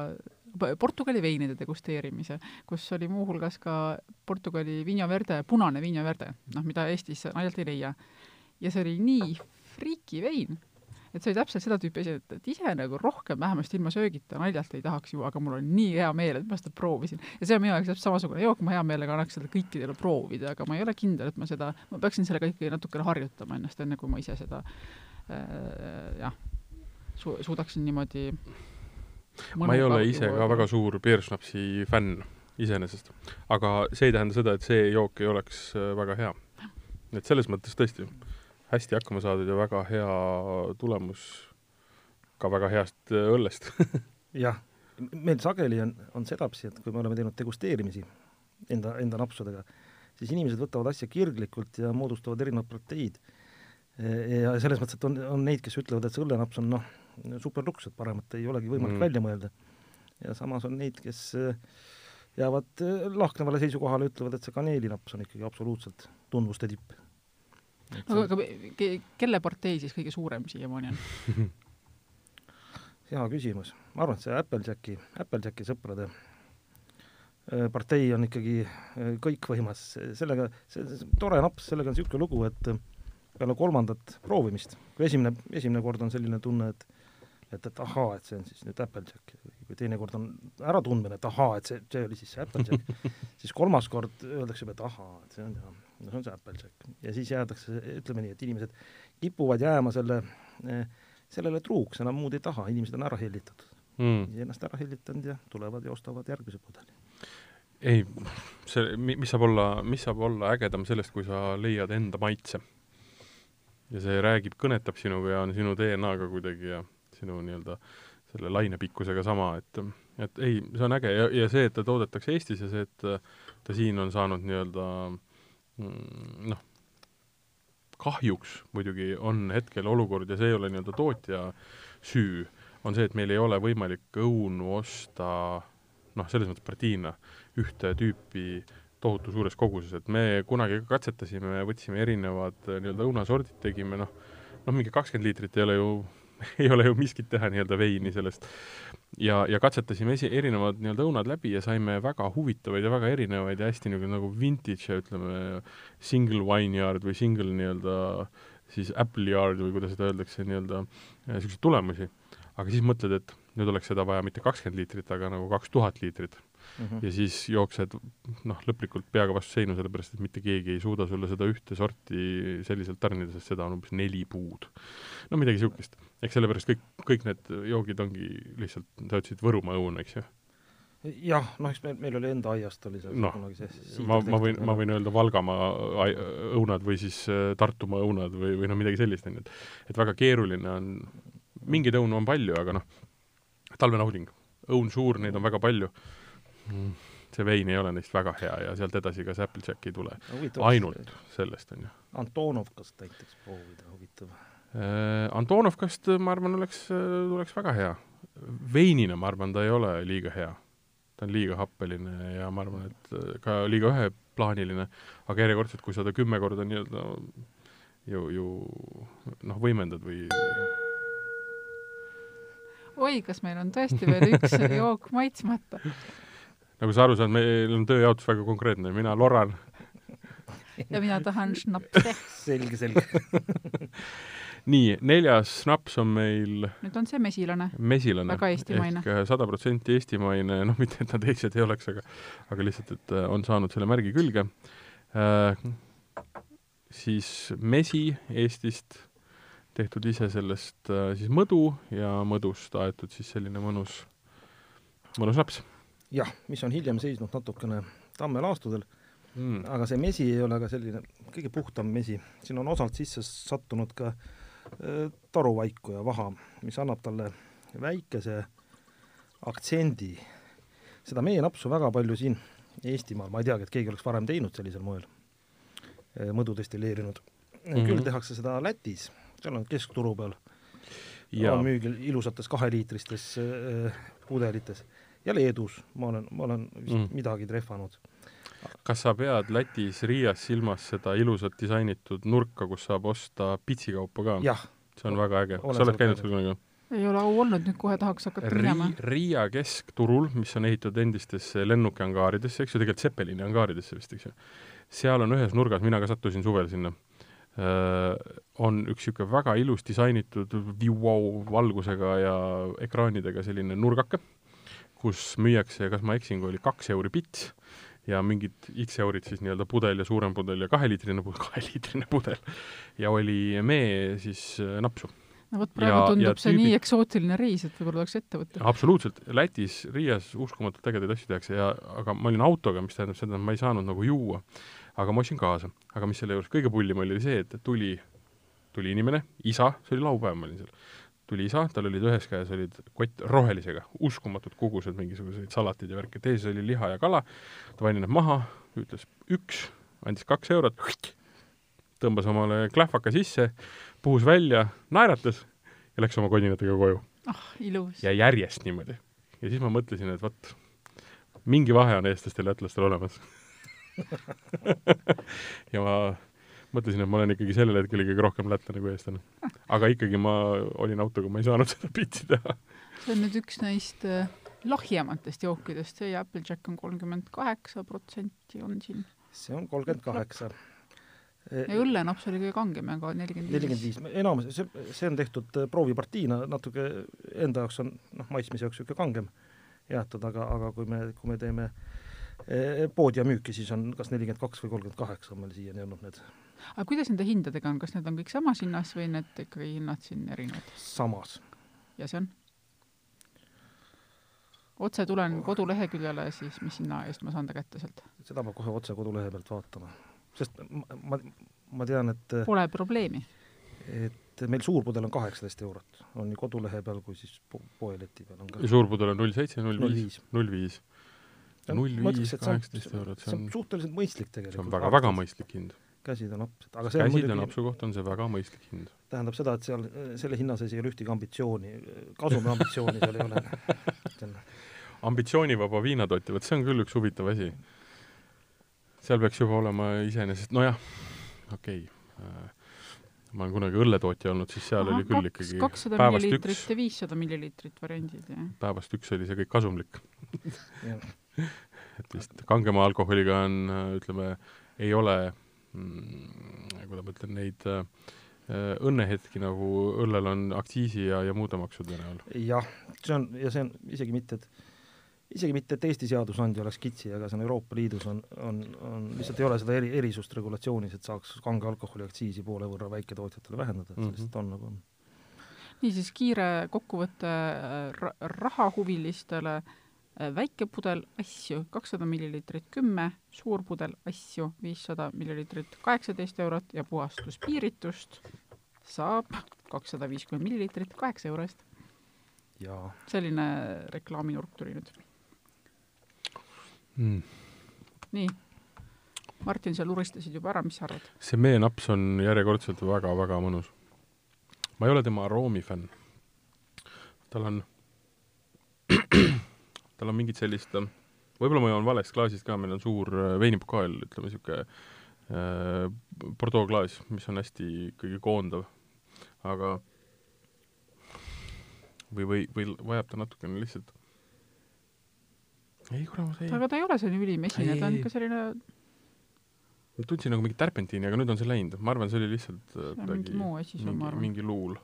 Portugali veinide degusteerimise, kus oli muuhulgas ka Portugali Vinho Verde, punane Vinho Verde, noh, mida Eestis naljalt ei leia. ja see oli nii friiki vein et see oli täpselt seda tüüpi asi, et, et ise nagu rohkem vähemasti ilma söögita naljalt ei tahaks juua, aga mul oli nii hea meel, et ma seda proovisin. ja see on minu jaoks täpselt samasugune jook, ma hea meelega annaks seda kõikidele proovida, aga ma ei ole kindel, et ma seda, ma peaksin sellega ikkagi natukene harjutama ennast, enne kui ma ise seda äh, jah, su-, suudaksin niimoodi ma ei ole ise ka väga suur Beersnapsi fänn iseenesest, aga see ei tähenda seda, et see jook ei oleks äh, väga hea. et selles mõttes tõesti hästi hakkama saadud ja väga hea tulemus ka väga heast äh, õllest jah, meil sageli on, on sedapsi, et kui me oleme teinud degusteerimisi enda, enda napsudega, siis inimesed võtavad asja kirglikult ja moodustavad erinevad proteid. ja selles mõttes, et on, on neid, kes ütlevad, et see õllenaps on noh, superluks, et paremat ei olegi võimalik mm. välja mõelda. ja samas on neid, kes äh, jäävad äh, lahknevale seisukohale, ütlevad, et see kaneelinaps on ikkagi absoluutselt tundmuste tipp no aga kelle partei siis kõige suurem siiamaani on hea küsimus. ma arvan, et see Applejacki, Applejacki sõprade äh, partei on ikkagi äh, kõikvõimas, sellega, see, see tore naps, sellega on niisugune lugu, et äh, peale kolmandat proovimist, kui esimene, esimene kord on selline tunne, et et, et ahaa, et see on siis nüüd Applejack, kui teine kord on äratundmine, et ahaa, et see, see oli siis see Applejack siis kolmas kord öeldakse juba, et ahaa, et see on jah no see on see Applejack. ja siis jäädakse, ütleme nii, et inimesed kipuvad jääma selle, eh, sellele truuks, enam muud ei taha, inimesed on ära hellitatud mm.. ennast ära hellitanud ja tulevad ja ostavad järgmise pudeli. ei, see, mis saab olla, mis saab olla ägedam sellest, kui sa leiad enda maitse. ja see räägib, kõnetab sinuga ja on sinu DNA-ga kuidagi ja sinu nii-öelda selle lainepikkusega sama, et et ei, see on äge. Ja, ja see, et ta toodetakse Eestis ja see, et ta siin on saanud nii-öelda äh, Mm, noh, kahjuks muidugi on hetkel olukord ja see ei ole nii-öelda tootja süü, on see, et meil ei ole võimalik õunu osta noh, selles mõttes partiina ühte tüüpi tohutu suures koguses, et me kunagi katsetasime, võtsime erinevad nii-öelda õunasordid, tegime noh, noh mingi kakskümmend liitrit ei ole ju ei ole ju miskit teha nii-öelda veini sellest. ja, ja katsetasime esi, erinevad nii-öelda õunad läbi ja saime väga huvitavaid ja väga erinevaid ja hästi nagu, nagu vintage ütleme, single vineyard või single nii-öelda siis apple yard või kuidas seda öeldakse, nii-öelda niisuguseid tulemusi. aga siis mõtled, et nüüd oleks seda vaja mitte kakskümmend liitrit, aga nagu kaks tuhat liitrit mm. -hmm. ja siis jooksed noh, lõplikult peaga vastu seinu, sellepärast et mitte keegi ei suuda sulle seda ühte sorti selliselt tarnida, sest seda on umbes neli puud. no midagi niisugust. eks sellepärast kõik, kõik need joogid ongi lihtsalt, sa ütlesid Võrumaa õun, eks ju? jah, noh, eks meil, meil oli enda aiast oli see no, kunagi see ma, ma võin, ma võin öelda Valgamaa õunad või siis äh, Tartumaa õunad või, või noh, midagi sellist, on ju, et et väga keeruline on, mingeid õunu on palju, aga noh, talvenauding, õun suur, neid on väga palju Mm. see vein ei ole neist väga hea ja sealt edasi ka see Applejack ei tule no,. ainult sellest, on ju. Antonovkast näiteks proovida, huvitav äh,. Antonovkast, ma arvan, oleks, tuleks väga hea. veinina, ma arvan, ta ei ole liiga hea. ta on liiga happeline ja ma arvan, et ka liiga üheplaaniline, aga järjekordselt, kui sa ta kümme korda nii-öelda ju, ju noh, võimendad või oi, kas meil on tõesti veel üks jook maitsmata? nagu sa aru saad, meil on tööjaotus väga konkreetne, mina loran. ja mina tahan šnapsi. selge, selge nii, neljas snaps on meil nüüd on see mesilane. mesilane. väga eestimaine. ehk äh, sada protsenti eestimaine, noh, mitte et nad teised ei oleks, aga aga lihtsalt, et äh, on saanud selle märgi külge äh,. siis mesi Eestist, tehtud ise sellest äh, siis mõdu ja mõdust aetud siis selline mõnus, mõnus naps. Jah, mis on hiljem seisnud natukene tammelaastudel mm., aga see mesi ei ole ka selline kõige puhtam mesi, siin on osalt sisse sattunud ka äh, toruvaiku ja vaha, mis annab talle väikese aktsendi. seda meenapsu väga palju siin Eestimaal, ma ei teagi, et keegi oleks varem teinud sellisel moel, äh, mõdu destilleerinud mm. -hmm. küll tehakse seda Lätis, seal on keskturu peal, on müügil ilusates kaheliitristes äh, pudelites ja Leedus ma olen, ma olen vist mm. midagi trehvanud kas sa pead Lätis Riias silmas seda ilusat disainitud nurka, kus saab osta pitsikaupa ka? see on väga äge. sa oled käinud seal kunagi? ei ole au olnud, nüüd kohe tahaks hakata Ri minema. Riia keskturul, mis on ehitatud endistesse lennukiangaaridesse, eks ju, tegelikult Zeppelini angaaridesse vist, eks ju. seal on ühes nurgas, mina ka sattusin suvel sinna äh,, on üks niisugune väga ilus disainitud wow, valgusega ja ekraanidega selline nurgake, kus müüakse, kas ma eksin, kui oli kaks euri pits ja mingid X eurid siis nii-öelda pudel ja suurem pudel ja kaheliitrine pudel, kaheliitrine pudel ja oli mee siis äh, napsu. no vot, praegu ja, tundub ja see tüübid... nii eksootiline reis, et võib-olla tuleks ette võtta. absoluutselt, Lätis, Riias uskumatult ägedaid asju tehakse ja aga ma olin autoga, mis tähendab seda, et ma ei saanud nagu juua. aga ma ostsin kaasa. aga mis selle juures kõige pullim oli, oli see, et tuli, tuli inimene, isa, see oli laupäev, ma olin seal tuli isa, tal olid ühes käes olid kott rohelisega, uskumatud kogused mingisuguseid salateid ja värke, teises oli liha ja kala, ta pani need maha, ütles üks, andis kaks eurot, tõmbas omale klähvaka sisse, puhus välja, naeratas ja läks oma kodinatega koju. ah oh,, ilus. ja järjest niimoodi. ja siis ma mõtlesin, et vot, mingi vahe on eestlastel ja lätlastel olemas ja ma mõtlesin, et ma olen ikkagi sellel hetkel ikkagi rohkem lätlane kui eestlane. aga ikkagi ma olin autoga, ma ei saanud seda bitti teha. see on nüüd üks neist äh, lahjematest jookidest, see Applejack on kolmkümmend kaheksa protsenti on siin. see on kolmkümmend kaheksa. ja õllenaps oli kõige kangem, aga nelikümmend viis. nelikümmend viis, enamus, see, see on tehtud äh, proovipartiina, natuke enda jaoks on noh, maitsmise jaoks niisugune kangem jäetud, aga, aga kui me, kui me teeme äh, poodi ja müüki, siis on kas nelikümmend kaks või kolmkümmend kaheksa on meil siiani olnud need aga kuidas nende hindadega on, kas need on kõik samas hinnas või need ikkagi hinnad siin erinevad? samas. ja see on? otse tulen koduleheküljele, siis mis hinna eest ma saan ta kätte sealt? seda peab kohe otse kodulehe pealt vaatama, sest ma, ma, ma tean, et Pole probleemi? et meil suurpudel on kaheksateist eurot, on nii kodulehe peal kui siis po poeleti peal on ka. ja suurpudel on null seitse, null viis? null viis. Null viis, kaheksateist eurot, see on suhteliselt mõistlik tegelikult. see on väga-väga mõistlik hind käsid on apsad, aga see käsid on apsu kohta on see väga mõistlik hind. tähendab seda, et seal selle hinna sees ei ole ühtegi ambitsiooni, kasumi ambitsiooni seal ei ole ambitsioonivaba viinatootja, vot see on küll üks huvitav asi. seal peaks juba olema iseenesest, nojah, okei okay. ma olen kunagi õlletootja olnud, siis seal Aha, oli küll kaks, ikkagi kakssada milliliitrit ja viissada milliliitrit variandid, jah. päevast üks oli see kõik kasumlik et vist kangema alkoholiga on, ütleme, ei ole Mm, kuidas ma ütlen, neid äh, õnnehetki, nagu õllel on aktsiisi ja, ja muude maksude näol. jah, see on, ja see on isegi mitte, et isegi mitte, et Eesti seadusandja oleks kitsi, aga see on Euroopa Liidus on, on, on, lihtsalt ei ole seda eri, erisust regulatsioonis, et saaks kange alkoholi aktsiisi poole võrra väiketootjatele vähendada, et see mm -hmm. lihtsalt on nagu on. niisiis, kiire kokkuvõte äh, rahahuvilistele äh, Äh, väike pudel asju kakssada milliliitrit kümme, suur pudel asju viissada milliliitrit kaheksateist eurot ja puhastuspiiritust saab kakssada viiskümmend milliliitrit kaheksa euro eest. selline reklaaminurk tuli nüüd mm.. nii, Martin, sa luristasid juba ära, mis sa arvad? see meenaps on järjekordselt väga-väga mõnus. ma ei ole tema aroomi fänn. tal on tal on mingit sellist, võib-olla ma joon valest klaasist ka, meil on suur äh, veinipukaal, ütleme niisugune äh, Bordeaux klaas, mis on hästi ikkagi koondav, aga või, või, või vajab ta natukene lihtsalt ei kurat, ei. aga ta ei ole selline ülimesine, ta on ikka selline ma tundsin nagu mingit terpentiini, aga nüüd on see läinud, ma arvan, see oli lihtsalt see on mingi muu asi sul, ma arvan. mingi luul.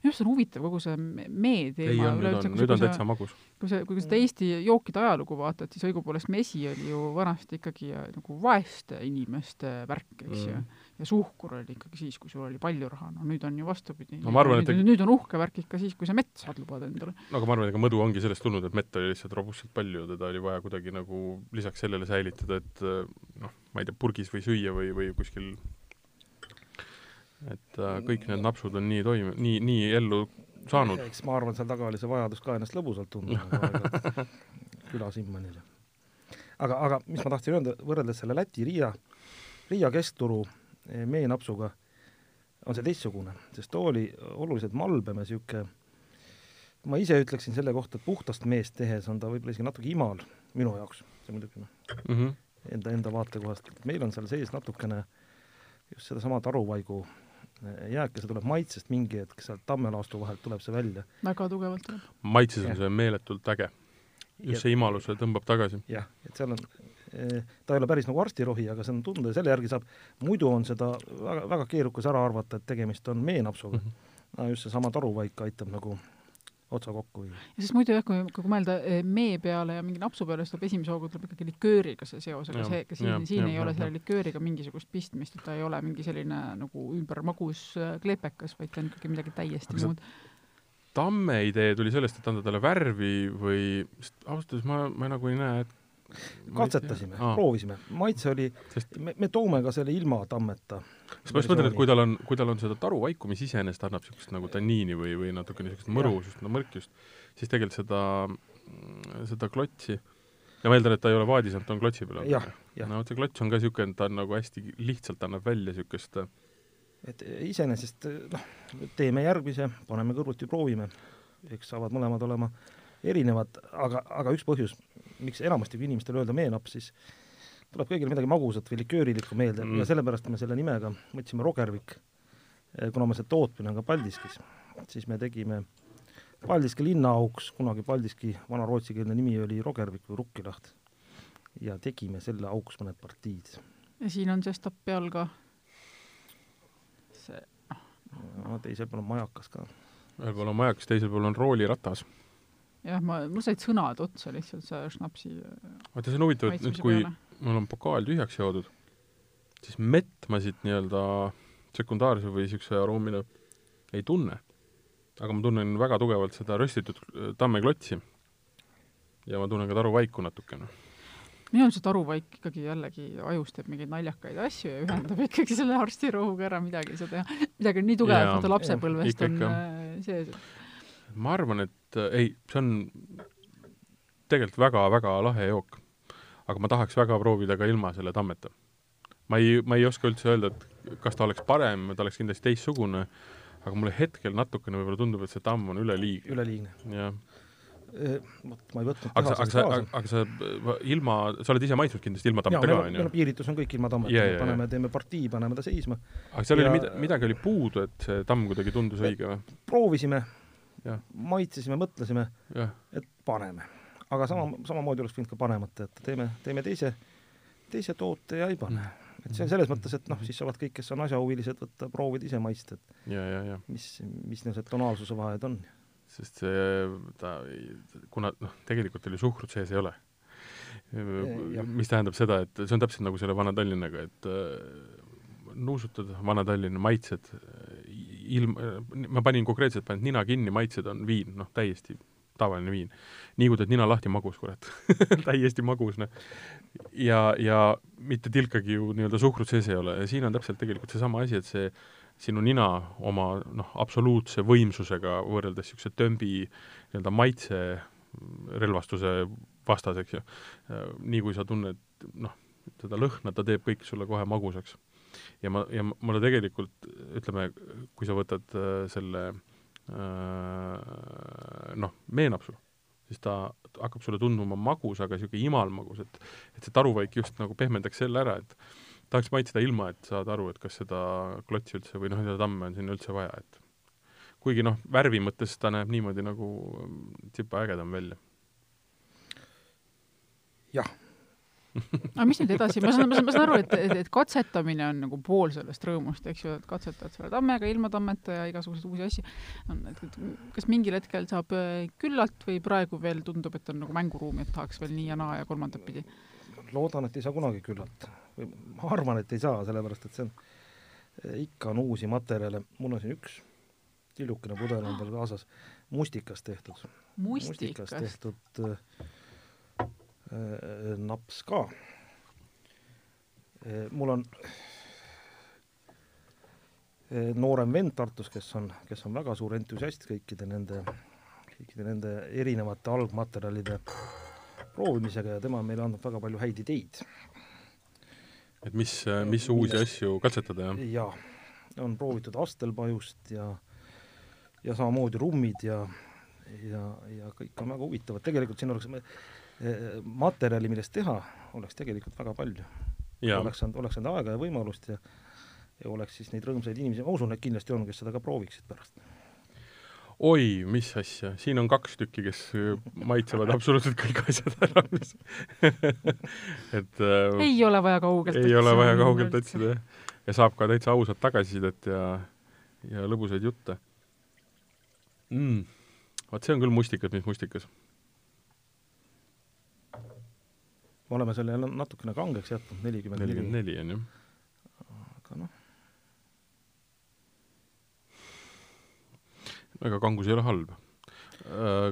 Minu arust on huvitav kogu see mee teema. ei on, nüüd on, nüüd on täitsa magus. kui sa, kui sa seda Eesti jookide ajalugu vaatad, siis õigupoolest mesi oli ju vanasti ikkagi äh, nagu vaeste inimeste värk, eks ju mm ja suhkur oli ikkagi siis, kui sul oli palju raha, no nüüd on ju vastupidi. no ma arvan, et nüüd, nüüd on uhke värk ikka siis, kui sa mett saad lubada endale. no aga ma arvan, ega mõdu ongi sellest tulnud, et mett oli lihtsalt robustselt palju, teda oli vaja kuidagi nagu lisaks sellele säilitada, et noh, ma ei tea, purgis või süüa või, või kuskil et äh, kõik need napsud on nii toime, nii, nii ellu saanud. eks ma arvan, seal taga oli see vajadus ka ennast lõbusalt tunda külasimmanil. aga, aga mis ma tahtsin öelda, võrreldes selle Läti Riia, keskturu Eh, meenapsuga on see teistsugune, sest too oli oluliselt malbem ja niisugune ma ise ütleksin selle kohta, et puhtast meest tehes on ta võib-olla isegi natuke imal minu jaoks, see muidugi noh mm -hmm., enda, enda vaatekohast, meil on seal sees natukene just sedasama taruvaigu jääke, see tuleb maitsest mingi hetk, sealt tammelaastu vahelt tuleb see välja. väga tugevalt tuleb. maitses on see meeletult äge. just ja, see imalus tõmbab tagasi. jah, et seal on Eh, ta ei ole päris nagu arstirohi, aga see on tunda ja selle järgi saab, muidu on seda väga, väga keerukas ära arvata, et tegemist on meenapsuga mm. -hmm. no just seesama taruvaik aitab nagu otsa kokku viia. ja sest muidu jah, kui, kui mõelda eh, mee peale ja mingi napsu peale, siis tuleb esimese hooga tuleb ikkagi likööriga see seos, aga see, siin, ja, siin ja, ei ja, ole selle likööriga mingisugust pistmist, et ta ei ole mingi selline nagu ümbermagus äh, kleepekas, vaid ta on ikkagi midagi täiesti muud tamme idee tuli sellest, et anda talle värvi või, ausalt öeldes ma, ma nagu ei näe, et katsetasime, proovisime, maitse oli Sest..., me, me toome ka selle ilma tammeta. sest ma just mõtlen, et kui tal on, kui tal on seda taru vaiku, mis iseenesest annab niisugust nagu tanniini või, või natuke niisugust mõrusust, mõrkjust, siis tegelikult seda, seda klotsi ja ma eeldan, et ta ei ole vaadis, et ta on klotsi peal. no vot see klots on ka niisugune, ta on nagu hästi lihtsalt annab välja niisugust et iseenesest noh, teeme järgmise, paneme kõrvuti, proovime, eks saavad mõlemad olema erinevad, aga, aga üks põhjus, miks enamasti, kui inimestele öelda meenaps, siis tuleb kõigile midagi magusat või liköörilikku meelde mm. ja sellepärast me selle nimega võtsime Rogervik, eh, kuna meil see tootmine on ka Paldiskis, siis me tegime Paldiski linnaauks, kunagi Paldiski vana rootsikeelne nimi oli Rogervik või Rukkilaht, ja tegime selle auks mõned partiid. ja siin on see stapp peal ka? see no teisel pool on majakas ka. ühel pool on majakas, teisel pool on rooliratas jah, ma, mul said sõnad otsa lihtsalt see šnapsi vaata, see on huvitav, et nüüd, kui peale. mul on pokaal tühjaks joodud, siis mett ma siit nii-öelda sekundaarse või niisuguse aroomina ei tunne. aga ma tunnen väga tugevalt seda röstitud äh, tammeklotsi. ja ma tunnen ka taruvaiku natukene minu arust see taruvaik ikkagi jällegi ajus teeb mingeid naljakaid asju ja ühendab ikkagi selle arstirohuga ära, midagi ei saa teha. midagi on nii tugevat, vaata lapsepõlvest on. Äh, sees ma arvan, et äh, ei, see on tegelikult väga-väga lahe jook. aga ma tahaks väga proovida ka ilma selle tammeta. ma ei, ma ei oska üldse öelda, et kas ta oleks parem, ta oleks kindlasti teistsugune, aga mulle hetkel natukene võib-olla tundub, et see tamm on üleliigne. üleliigne. jah vot ma ei võtnud aga sa, aga sa, aga sa ilma, sa oled ise maitsnud kindlasti ilma tammeta ka, on ju? piiritus on kõik ilma tammeta yeah,, yeah, paneme, teeme partii, paneme ta seisma. aga seal ja... oli mida, midagi oli puudu, et see tamm kuidagi tundus õige või? proovisime, maitsesime, mõtlesime, et paneme. aga sama, samamoodi oleks võinud ka panemata jätta, teeme, teeme teise, teise toote ja ei pane. et see on selles mõttes, et noh, siis saavad kõik, kes on asjahuvilised, võtta, proovida ise maitsta, et ja, ja, ja. mis, mis need tonaalsuse vahed on. sest see, ta, kuna noh, tegelikult oli suhkrut sees ei ole. mis tähendab seda, et see on täpselt nagu selle Vana-Tallinnaga, et äh, nuusutad Vana-Tallinna maitsed ilm, ma panin konkreetselt, panin nina kinni, maitsed on viin, noh, täiesti tavaline viin. nii kui teed nina lahti, magus, kurat täiesti magus, noh. ja, ja mitte tilkagi ju nii-öelda suhkrut sees ei ole ja siin on täpselt tegelikult seesama asi, et see sinu nina oma noh, absoluutse võimsusega võrreldes niisuguse tömbi nii-öelda maitse relvastuse vastas, eks ju, nii kui sa tunned noh, seda lõhna, ta teeb kõik sulle kohe magusaks ja ma, ja mulle tegelikult, ütleme, kui sa võtad äh, selle äh, noh, meenapsu, siis ta hakkab sulle tunduma magus, aga niisugune imalmagus, et et see taruvaik just nagu pehmendaks selle ära, et tahaks maitseda ilma, et saad aru, et kas seda klotsi üldse või noh, seda tamme on sinna üldse vaja, et kuigi noh, värvi mõttes ta näeb niimoodi nagu tsipa ägedam välja. jah. Aga mis nüüd edasi, ma saan, ma saan, ma saan aru, et, et, et katsetamine on nagu pool sellest rõõmust, eks ju, et katsetad selle tammega, ilma tammeta ja igasuguseid uusi asju. kas mingil hetkel saab äh, küllalt või praegu veel tundub, et on nagu mänguruumi, et tahaks veel nii ja naa ja kolmandat pidi? loodan, et ei saa kunagi küllalt. või ma arvan, et ei saa, sellepärast et see on, ikka on uusi materjale, mul on siin üks tillukene pudel on tal kaasas, mustikast tehtud. mustikast tehtud äh, äh, naps ka äh,. mul on äh, noorem vend Tartus, kes on, kes on väga suur entusiast kõikide nende, kõikide nende erinevate algmaterjalide proovimisega ja tema on meile andnud väga palju häid ideid. et mis, mis uusi asju katsetada, jah? jaa, on proovitud astelpajust ja ja samamoodi rummid ja, ja, ja kõik on väga huvitavad, tegelikult siin oleks materjali, millest teha, oleks tegelikult väga palju. oleks saanud, oleks saanud aega ja võimalust ja ja oleks siis neid rõõmsaid inimesi, ma usun, et kindlasti on, kes seda ka prooviksid pärast. oi, mis asja, siin on kaks tükki, kes maitsevad absoluutselt kõik asjad ära, mis et äh, ei ole vaja kaugelt ei otsida. ole vaja kaugelt otsida, jah. ja saab ka täitsa ausat tagasisidet ja, ja lõbusaid jutte mm.. vot see on küll mustikas, mis mustikas. Me oleme selle natukene kangeks jätnud, nelikümmend neli. nelikümmend neli on ju. aga noh. ega kangus ei ole halb.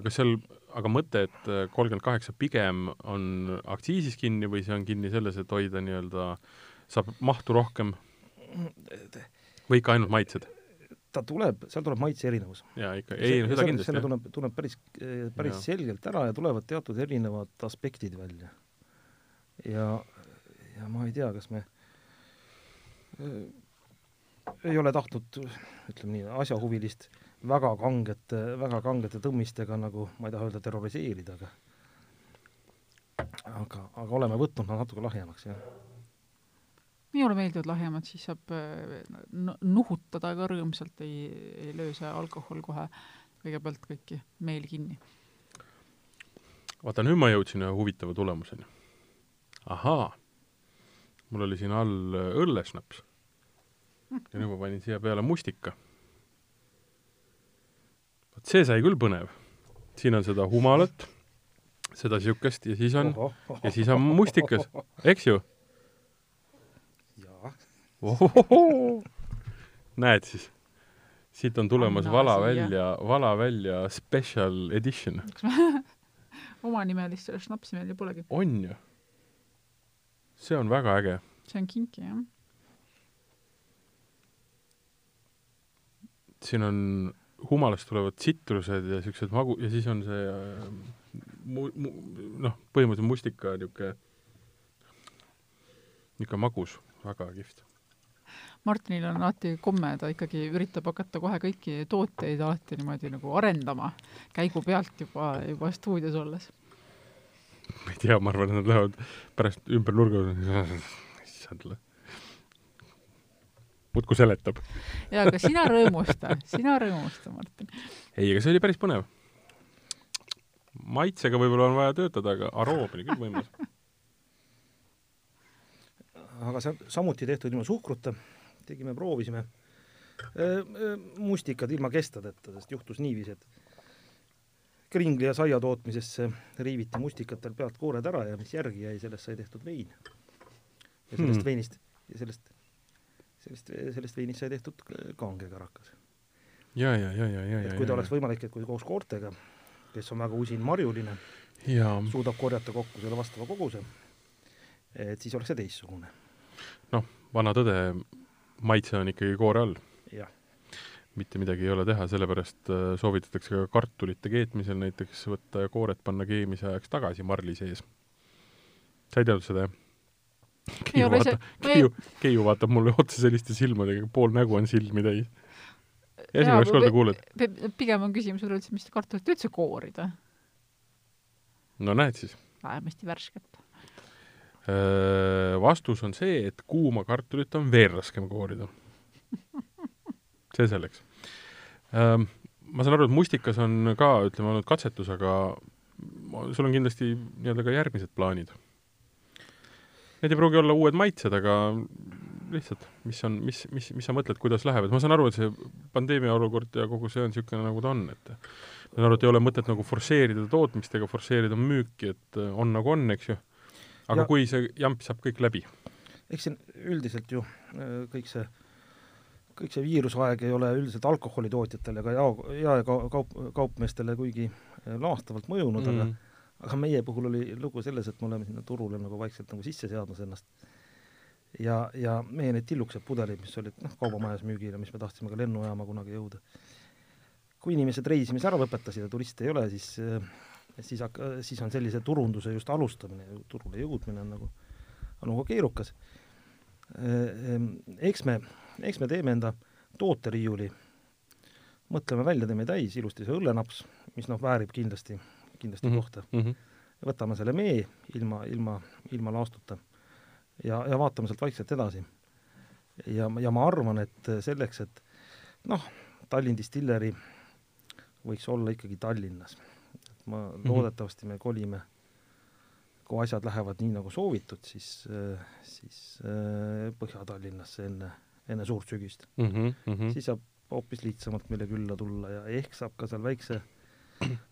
Kas seal, aga mõte, et kolmkümmend kaheksa pigem on aktsiisis kinni või see on kinni selles, et hoida nii-öelda, saab mahtu rohkem või ikka ainult maitsed? ta tuleb, seal tuleb maitse erinevus. jaa, ikka, ei seda kindlasti, jah. tuleb, tuleb päris, päris ja. selgelt ära ja tulevad teatud erinevad aspektid välja. Ja, ja ma ei tea, kas me äh, ei ole tahtnud, ütleme nii, asjahuvilist väga kangete, väga kangete tõmmistega nagu, ma ei taha öelda terroriseerida, aga aga, aga oleme võtnud nad natuke lahjemaks, jah minule meeldivad lahjemad, siis saab nuhutada ka rõõmsalt, ei, ei löö see alkohol kohe kõigepealt kõiki meel kinni. vaata, nüüd ma jõudsin ühe huvitava tulemuseni. Ahaa, mul oli siin all õllesnaps ja nüüd ma panin siia peale mustika. vot see sai küll põnev. siin on seda humalat, seda niisugust ja siis on, ja siis on mustikas, eks ju näed siis, siit on tulemas Anna vala siia. välja, vala välja special edition. omanimelist šnapsi meil ju polegi. on ju? See on väga äge. see on kinki, jah. siin on humalast tulevad tsitrused ja siuksed magu- ja siis on see äh, mu-, mu-, noh, põhimõtteliselt mustika niisugune, niisugune magus, väga kihvt Martinil on alati komme, ta ikkagi üritab hakata kohe kõiki tooteid alati niimoodi nagu arendama käigu pealt juba, juba stuudios olles. ma ei tea, ma arvan, et nad lähevad pärast ümber nurga, issand, muudkui seletab. jaa, aga sina rõõmusta, sina rõõmusta, Martin. ei, aga see oli päris põnev. maitsega võib-olla on vaja töötada, aga aroom oli küll võimas. aga see on samuti tehtud ilma suhkruta tegime, proovisime. mustikad ilma kestadeta, sest juhtus niiviisi, et kringli ja saia tootmisesse riiviti mustikatel pealt koored ära ja mis järgi jäi, sellest sai tehtud vein. ja sellest hmm. veinist ja sellest, sellest, sellest veinist sai tehtud kange karakas. ja, ja, ja, ja, ja, ja. et kui ta oleks võimalik, et kui koos koortega, kes on väga usin marjuline, suudab korjata kokku selle vastava koguse, et siis oleks see teistsugune. noh, vana tõde maitse on ikkagi koore all. Mitte midagi ei ole teha, sellepärast äh, soovitatakse ka kartulite keetmisel näiteks võtta ja koored panna keemise ajaks tagasi marli sees. sa ei teadnud seda, jah? Keiu vaatab, Keiu, Keiu vaatab mulle otse selliste silmadega, pool nägu on silmi täis. esimest korda kuuled? pigem on küsimus üleüldse, mis kartulit üldse koorida. no näed siis. vähemasti värsket vastus on see, et kuuma kartulit on veel raskem koorida. See selleks. Ma saan aru, et mustikas on ka, ütleme, olnud katsetus, aga sul on kindlasti nii-öelda ka järgmised plaanid. Need ei pruugi olla uued maitsed, aga lihtsalt, mis on, mis, mis, mis sa mõtled, kuidas läheb, et ma saan aru, et see pandeemia olukord ja kogu see on niisugune, nagu ta on, et ma saan aru, et ei ole mõtet nagu forsseerida tootmist ega forsseerida müüki, et on nagu on, eks ju aga ja, kui see jamp saab kõik läbi? eks siin üldiselt ju äh, kõik see, kõik see viirusaeg ei ole üldiselt alkoholitootjatele ega jao-, jaekaup, kaupmeestele kuigi äh, laastavalt mõjunud mm., aga aga meie puhul oli lugu selles, et me oleme sinna turule nagu vaikselt nagu sisse seadmas ennast. ja, ja meie need tillukesed pudelid, mis olid noh, kaubamajas müügil ja mis me tahtsime ka lennujaama kunagi jõuda, kui inimesed reisimise ära lõpetasid ja turiste ei ole, siis äh, siis hak-, siis on sellise turunduse just alustamine, turule jõudmine on nagu, on nagu keerukas. Eks me, eks me teeme enda tooteriiuli, mõtleme välja, teeme täis ilusti see õllenaps, mis noh, väärib kindlasti, kindlasti mm -hmm. kohta mm. -hmm. võtame selle mee ilma, ilma, ilma laastuta ja, ja vaatame sealt vaikselt edasi. ja, ja ma arvan, et selleks, et noh, Tallinn Distilleri võiks olla ikkagi Tallinnas ma mm -hmm. loodetavasti me kolime, kui asjad lähevad nii, nagu soovitud, siis, siis äh, Põhja-Tallinnasse enne, enne suurt sügist mm. -hmm. Mm -hmm. siis saab hoopis lihtsamalt meile külla tulla ja ehk saab ka seal väikse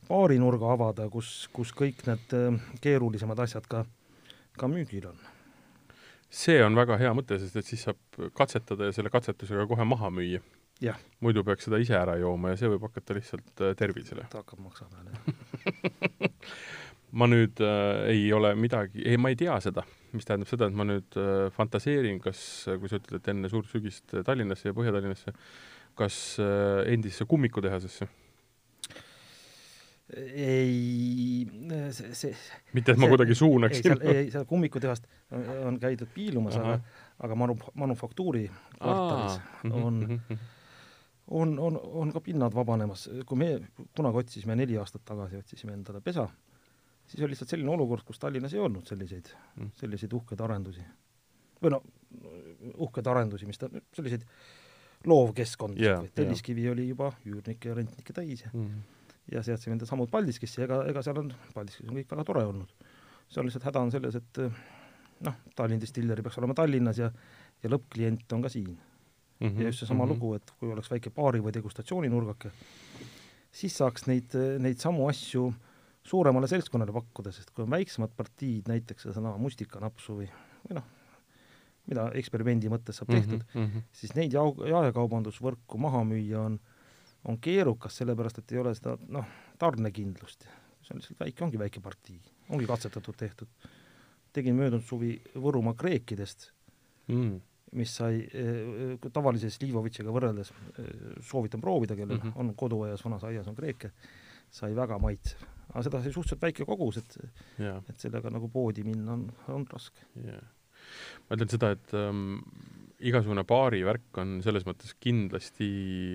baarinurga avada, kus, kus kõik need äh, keerulisemad asjad ka, ka müügil on see on väga hea mõte, sest et siis saab katsetada ja selle katsetusega kohe maha müüa muidu peaks seda ise ära jooma ja see võib hakata lihtsalt äh, tervisele. ta hakkab maksa peale, jah ma nüüd äh, ei ole midagi, ei, ma ei tea seda, mis tähendab seda, et ma nüüd äh, fantaseerin, kas, kui sa ütled, et enne suurt sügist Tallinnasse ja Põhja-Tallinnasse, kas äh, endisesse kummikutehasesse? ei, see, see mitte, et ma see, kuidagi suunaksin. ei, seal, kummikutehast on käidud piilumas, aga aga manu-, manufaktuuri kvartalis mhm, on mm -hmm on, on, on ka pinnad vabanemas, kui me kunagi otsisime, neli aastat tagasi otsisime endale pesa, siis oli lihtsalt selline olukord, kus Tallinnas ei olnud selliseid mm., selliseid uhkeid arendusi. või no uhkeid arendusi, mis ta, selliseid loovkeskkondasid yeah,, Telliskivi yeah. oli juba üürnikke ja rentnikke täis ja mm. ja seadsime enda sammud Paldiskisse, ega, ega seal on, Paldiskis on kõik väga tore olnud. seal lihtsalt häda on selles, et noh, Tallinn Distilleri peaks olema Tallinnas ja ja lõppklient on ka siin mm. -hmm. ja just seesama mm -hmm. lugu, et kui oleks väike baari või degustatsiooninurgake, siis saaks neid, neid samu asju suuremale seltskonnale pakkuda, sest kui on väiksemad partiid, näiteks sedasama mustikanapsu või, või noh, mida eksperimendi mõttes saab tehtud mm, -hmm. siis neid jao-, jaekaubandusvõrku maha müüa on, on keerukas, sellepärast et ei ole seda noh, tarnekindlust. see on lihtsalt väike, ongi väike partii, ongi katsetatud tehtud. tegin möödunud suvi Võrumaa kreekidest mm mis sai eh, tavalise Slivovitšiga võrreldes, eh, soovitan proovida, kellel mm -hmm. on koduaias, vanas aias on kreeke, sai väga maitsev. Aga seda suhteliselt väike kogus, et yeah. et sellega nagu poodi minna on, on raske yeah.. ma ütlen seda, et ähm, igasugune baarivärk on selles mõttes kindlasti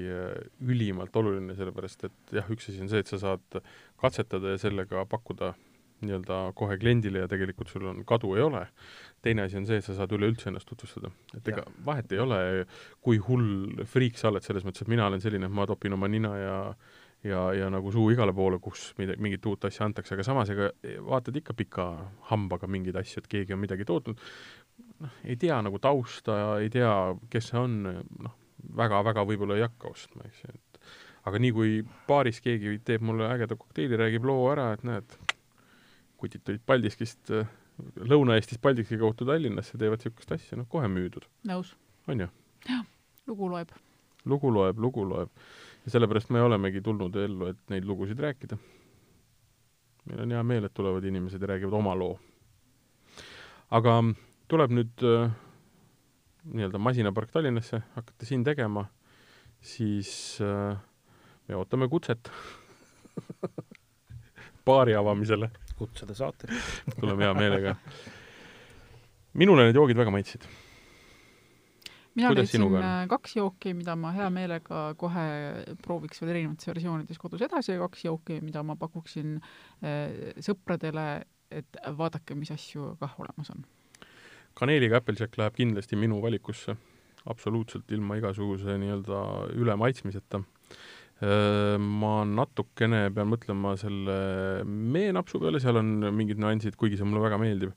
äh, ülimalt oluline, sellepärast et jah, üks asi on see, et sa saad katsetada ja sellega pakkuda nii-öelda kohe kliendile ja tegelikult sul on kadu ei ole. teine asi on see, et sa saad üleüldse ennast tutvustada. et ega vahet ei ole, kui hull friik sa oled, selles mõttes, et mina olen selline, et ma topin oma nina ja ja, ja nagu suu igale poole, kus mida, mingit uut asja antakse, aga samas ega vaatad ikka pika hambaga mingeid asju, et keegi on midagi tootnud, noh, ei tea nagu tausta, ei tea, kes see on, noh, väga-väga võib-olla ei hakka ostma, eks ju, et aga nii kui baaris keegi teeb mulle ägeda kokteili, räägib loo ära, et näed, kutid tulid Paldiskist, Lõuna-Eestist Paldiski kaudu Tallinnasse, teevad niisugust asja, noh, kohe müüdud. nõus. on ju? jah, lugu loeb. lugu loeb, lugu loeb. Ja sellepärast me olemegi tulnud ellu, et neid lugusid rääkida. meil on hea meel, et tulevad inimesed ja räägivad oma loo. aga tuleb nüüd äh, nii-öelda masinapark Tallinnasse, hakkate siin tegema, siis äh, me ootame kutset baari avamisele kutsuda saate tuleme hea meelega. minule need joogid väga maitsesid. Mina leidsin äh, kaks jooki, mida ma hea meelega kohe prooviks veel erinevates versioonides kodus edasi ja kaks jooki, mida ma pakuksin äh, sõpradele, et vaadake, mis asju kah olemas on kaneeliga Applejack läheb kindlasti minu valikusse, absoluutselt ilma igasuguse nii-öelda ülemaitsmiseta. Ma natukene pean mõtlema selle meenapsu peale, seal on mingid nüansid, kuigi see mulle väga meeldib.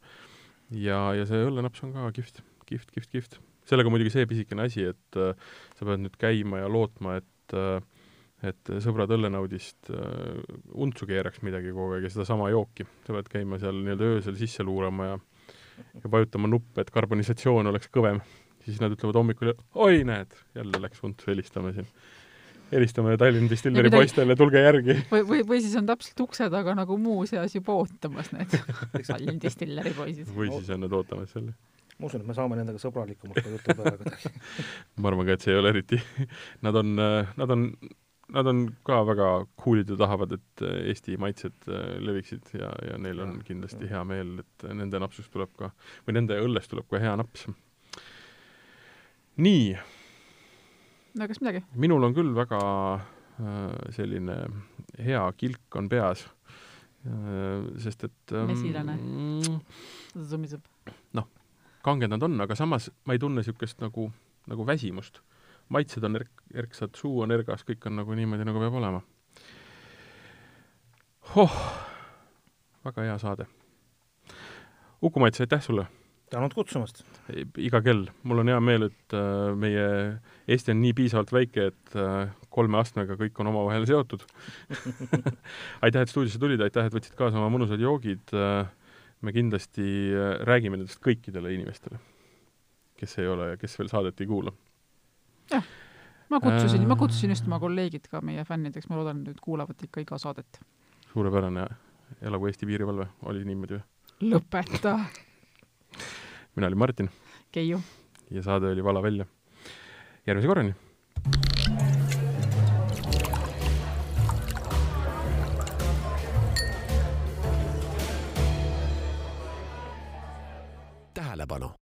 ja, ja see õllenaps on ka kihvt, kihvt, kihvt, kihvt. Sellega muidugi see pisikene asi, et äh, sa pead nüüd käima ja lootma, et äh, et sõbrad õllenaudist äh, untsu keeraks midagi kogu aeg ja sedasama jooki. sa pead käima seal nii-öelda öösel sisse luurama ja ja vajutama nuppe, et karbonisatsioon oleks kõvem. siis nad ütlevad hommikul, oi näed, jälle läks untsu, helistame siin. helistame Tallinna Distilleri poistele, tulge järgi. või, või, või siis on täpselt ukse taga nagu muuseas juba ootamas need Tallinna Distilleri poisid. või siis on nad ootamas selle. Ma usun, et me saame nendega sõbralikumalt ka jutu peale kuidagi. ma arvan ka, et see ei ole eriti, nad on, nad on, nad on ka väga cool'id ja tahavad, et Eesti maitsed äh, leviksid ja, ja neil on kindlasti hea meel, et nende napsust tuleb ka, või nende õllest tuleb ka hea naps. nii, no kas midagi? minul on küll väga äh, selline hea kilk on peas äh,, sest et Mesilane. mm, sumiseb. Kanged nad on, aga samas ma ei tunne niisugust nagu, nagu väsimust. maitsed on erk-, erksad, suu on ergas, kõik on nagu niimoodi, nagu peab olema. oh, väga hea saade. Uku Mats, aitäh sulle! tänud kutsumast! iga kell. mul on hea meel, et äh, meie Eesti on nii piisavalt väike, et äh, kolme astmega kõik on omavahel seotud aitäh, et stuudiosse tulid, aitäh, et võtsid kaasa oma mõnusad joogid äh,. Me kindlasti äh, räägime nendest kõikidele inimestele, kes ei ole ja kes veel saadet ei kuula. ma kutsusin, ma Äh. kutsusin just oma kolleegid ka meie fännideks, ma loodan, et nad kuulavad ikka iga saadet. suurepärane, elagu Eesti piirivalve, oli niimoodi või? lõpeta, mina olin Martin Keiu. ja saade oli Vala välja. järgmise korrani!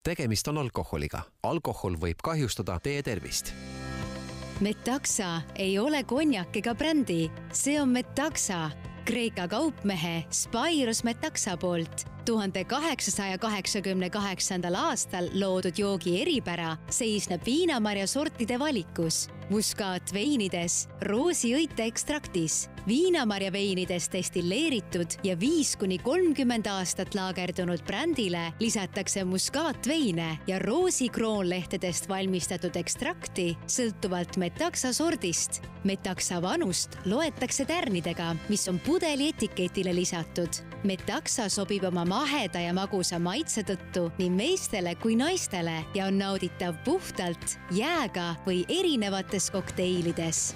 Tegemist on alkoholiga. alkohol võib kahjustada teie tervist. Metaxa ei ole konjak ega brändi, see on Metaxa, Kreeka kaupmehe Spyros Metaxa poolt. tuhande kaheksasaja kaheksakümne kaheksandal aastal loodud joogi eripära seisneb viinamarja sortide valikus, muskaatveinides, roosiõite ekstraktis, viinamarja veinides destilleeritud ja viis kuni kolmkümmend aastat laagerdunud brändile lisatakse muskaatveine ja roosikroonlehtedest valmistatud ekstrakti sõltuvalt Metaxa sordist. Metaxa vanust loetakse tärnidega, mis on pudeli etiketile lisatud. Metaxa sobib oma maheda ja magusa maitse tõttu nii meestele kui naistele ja on nauditav puhtalt jääga või erinevates kokteilides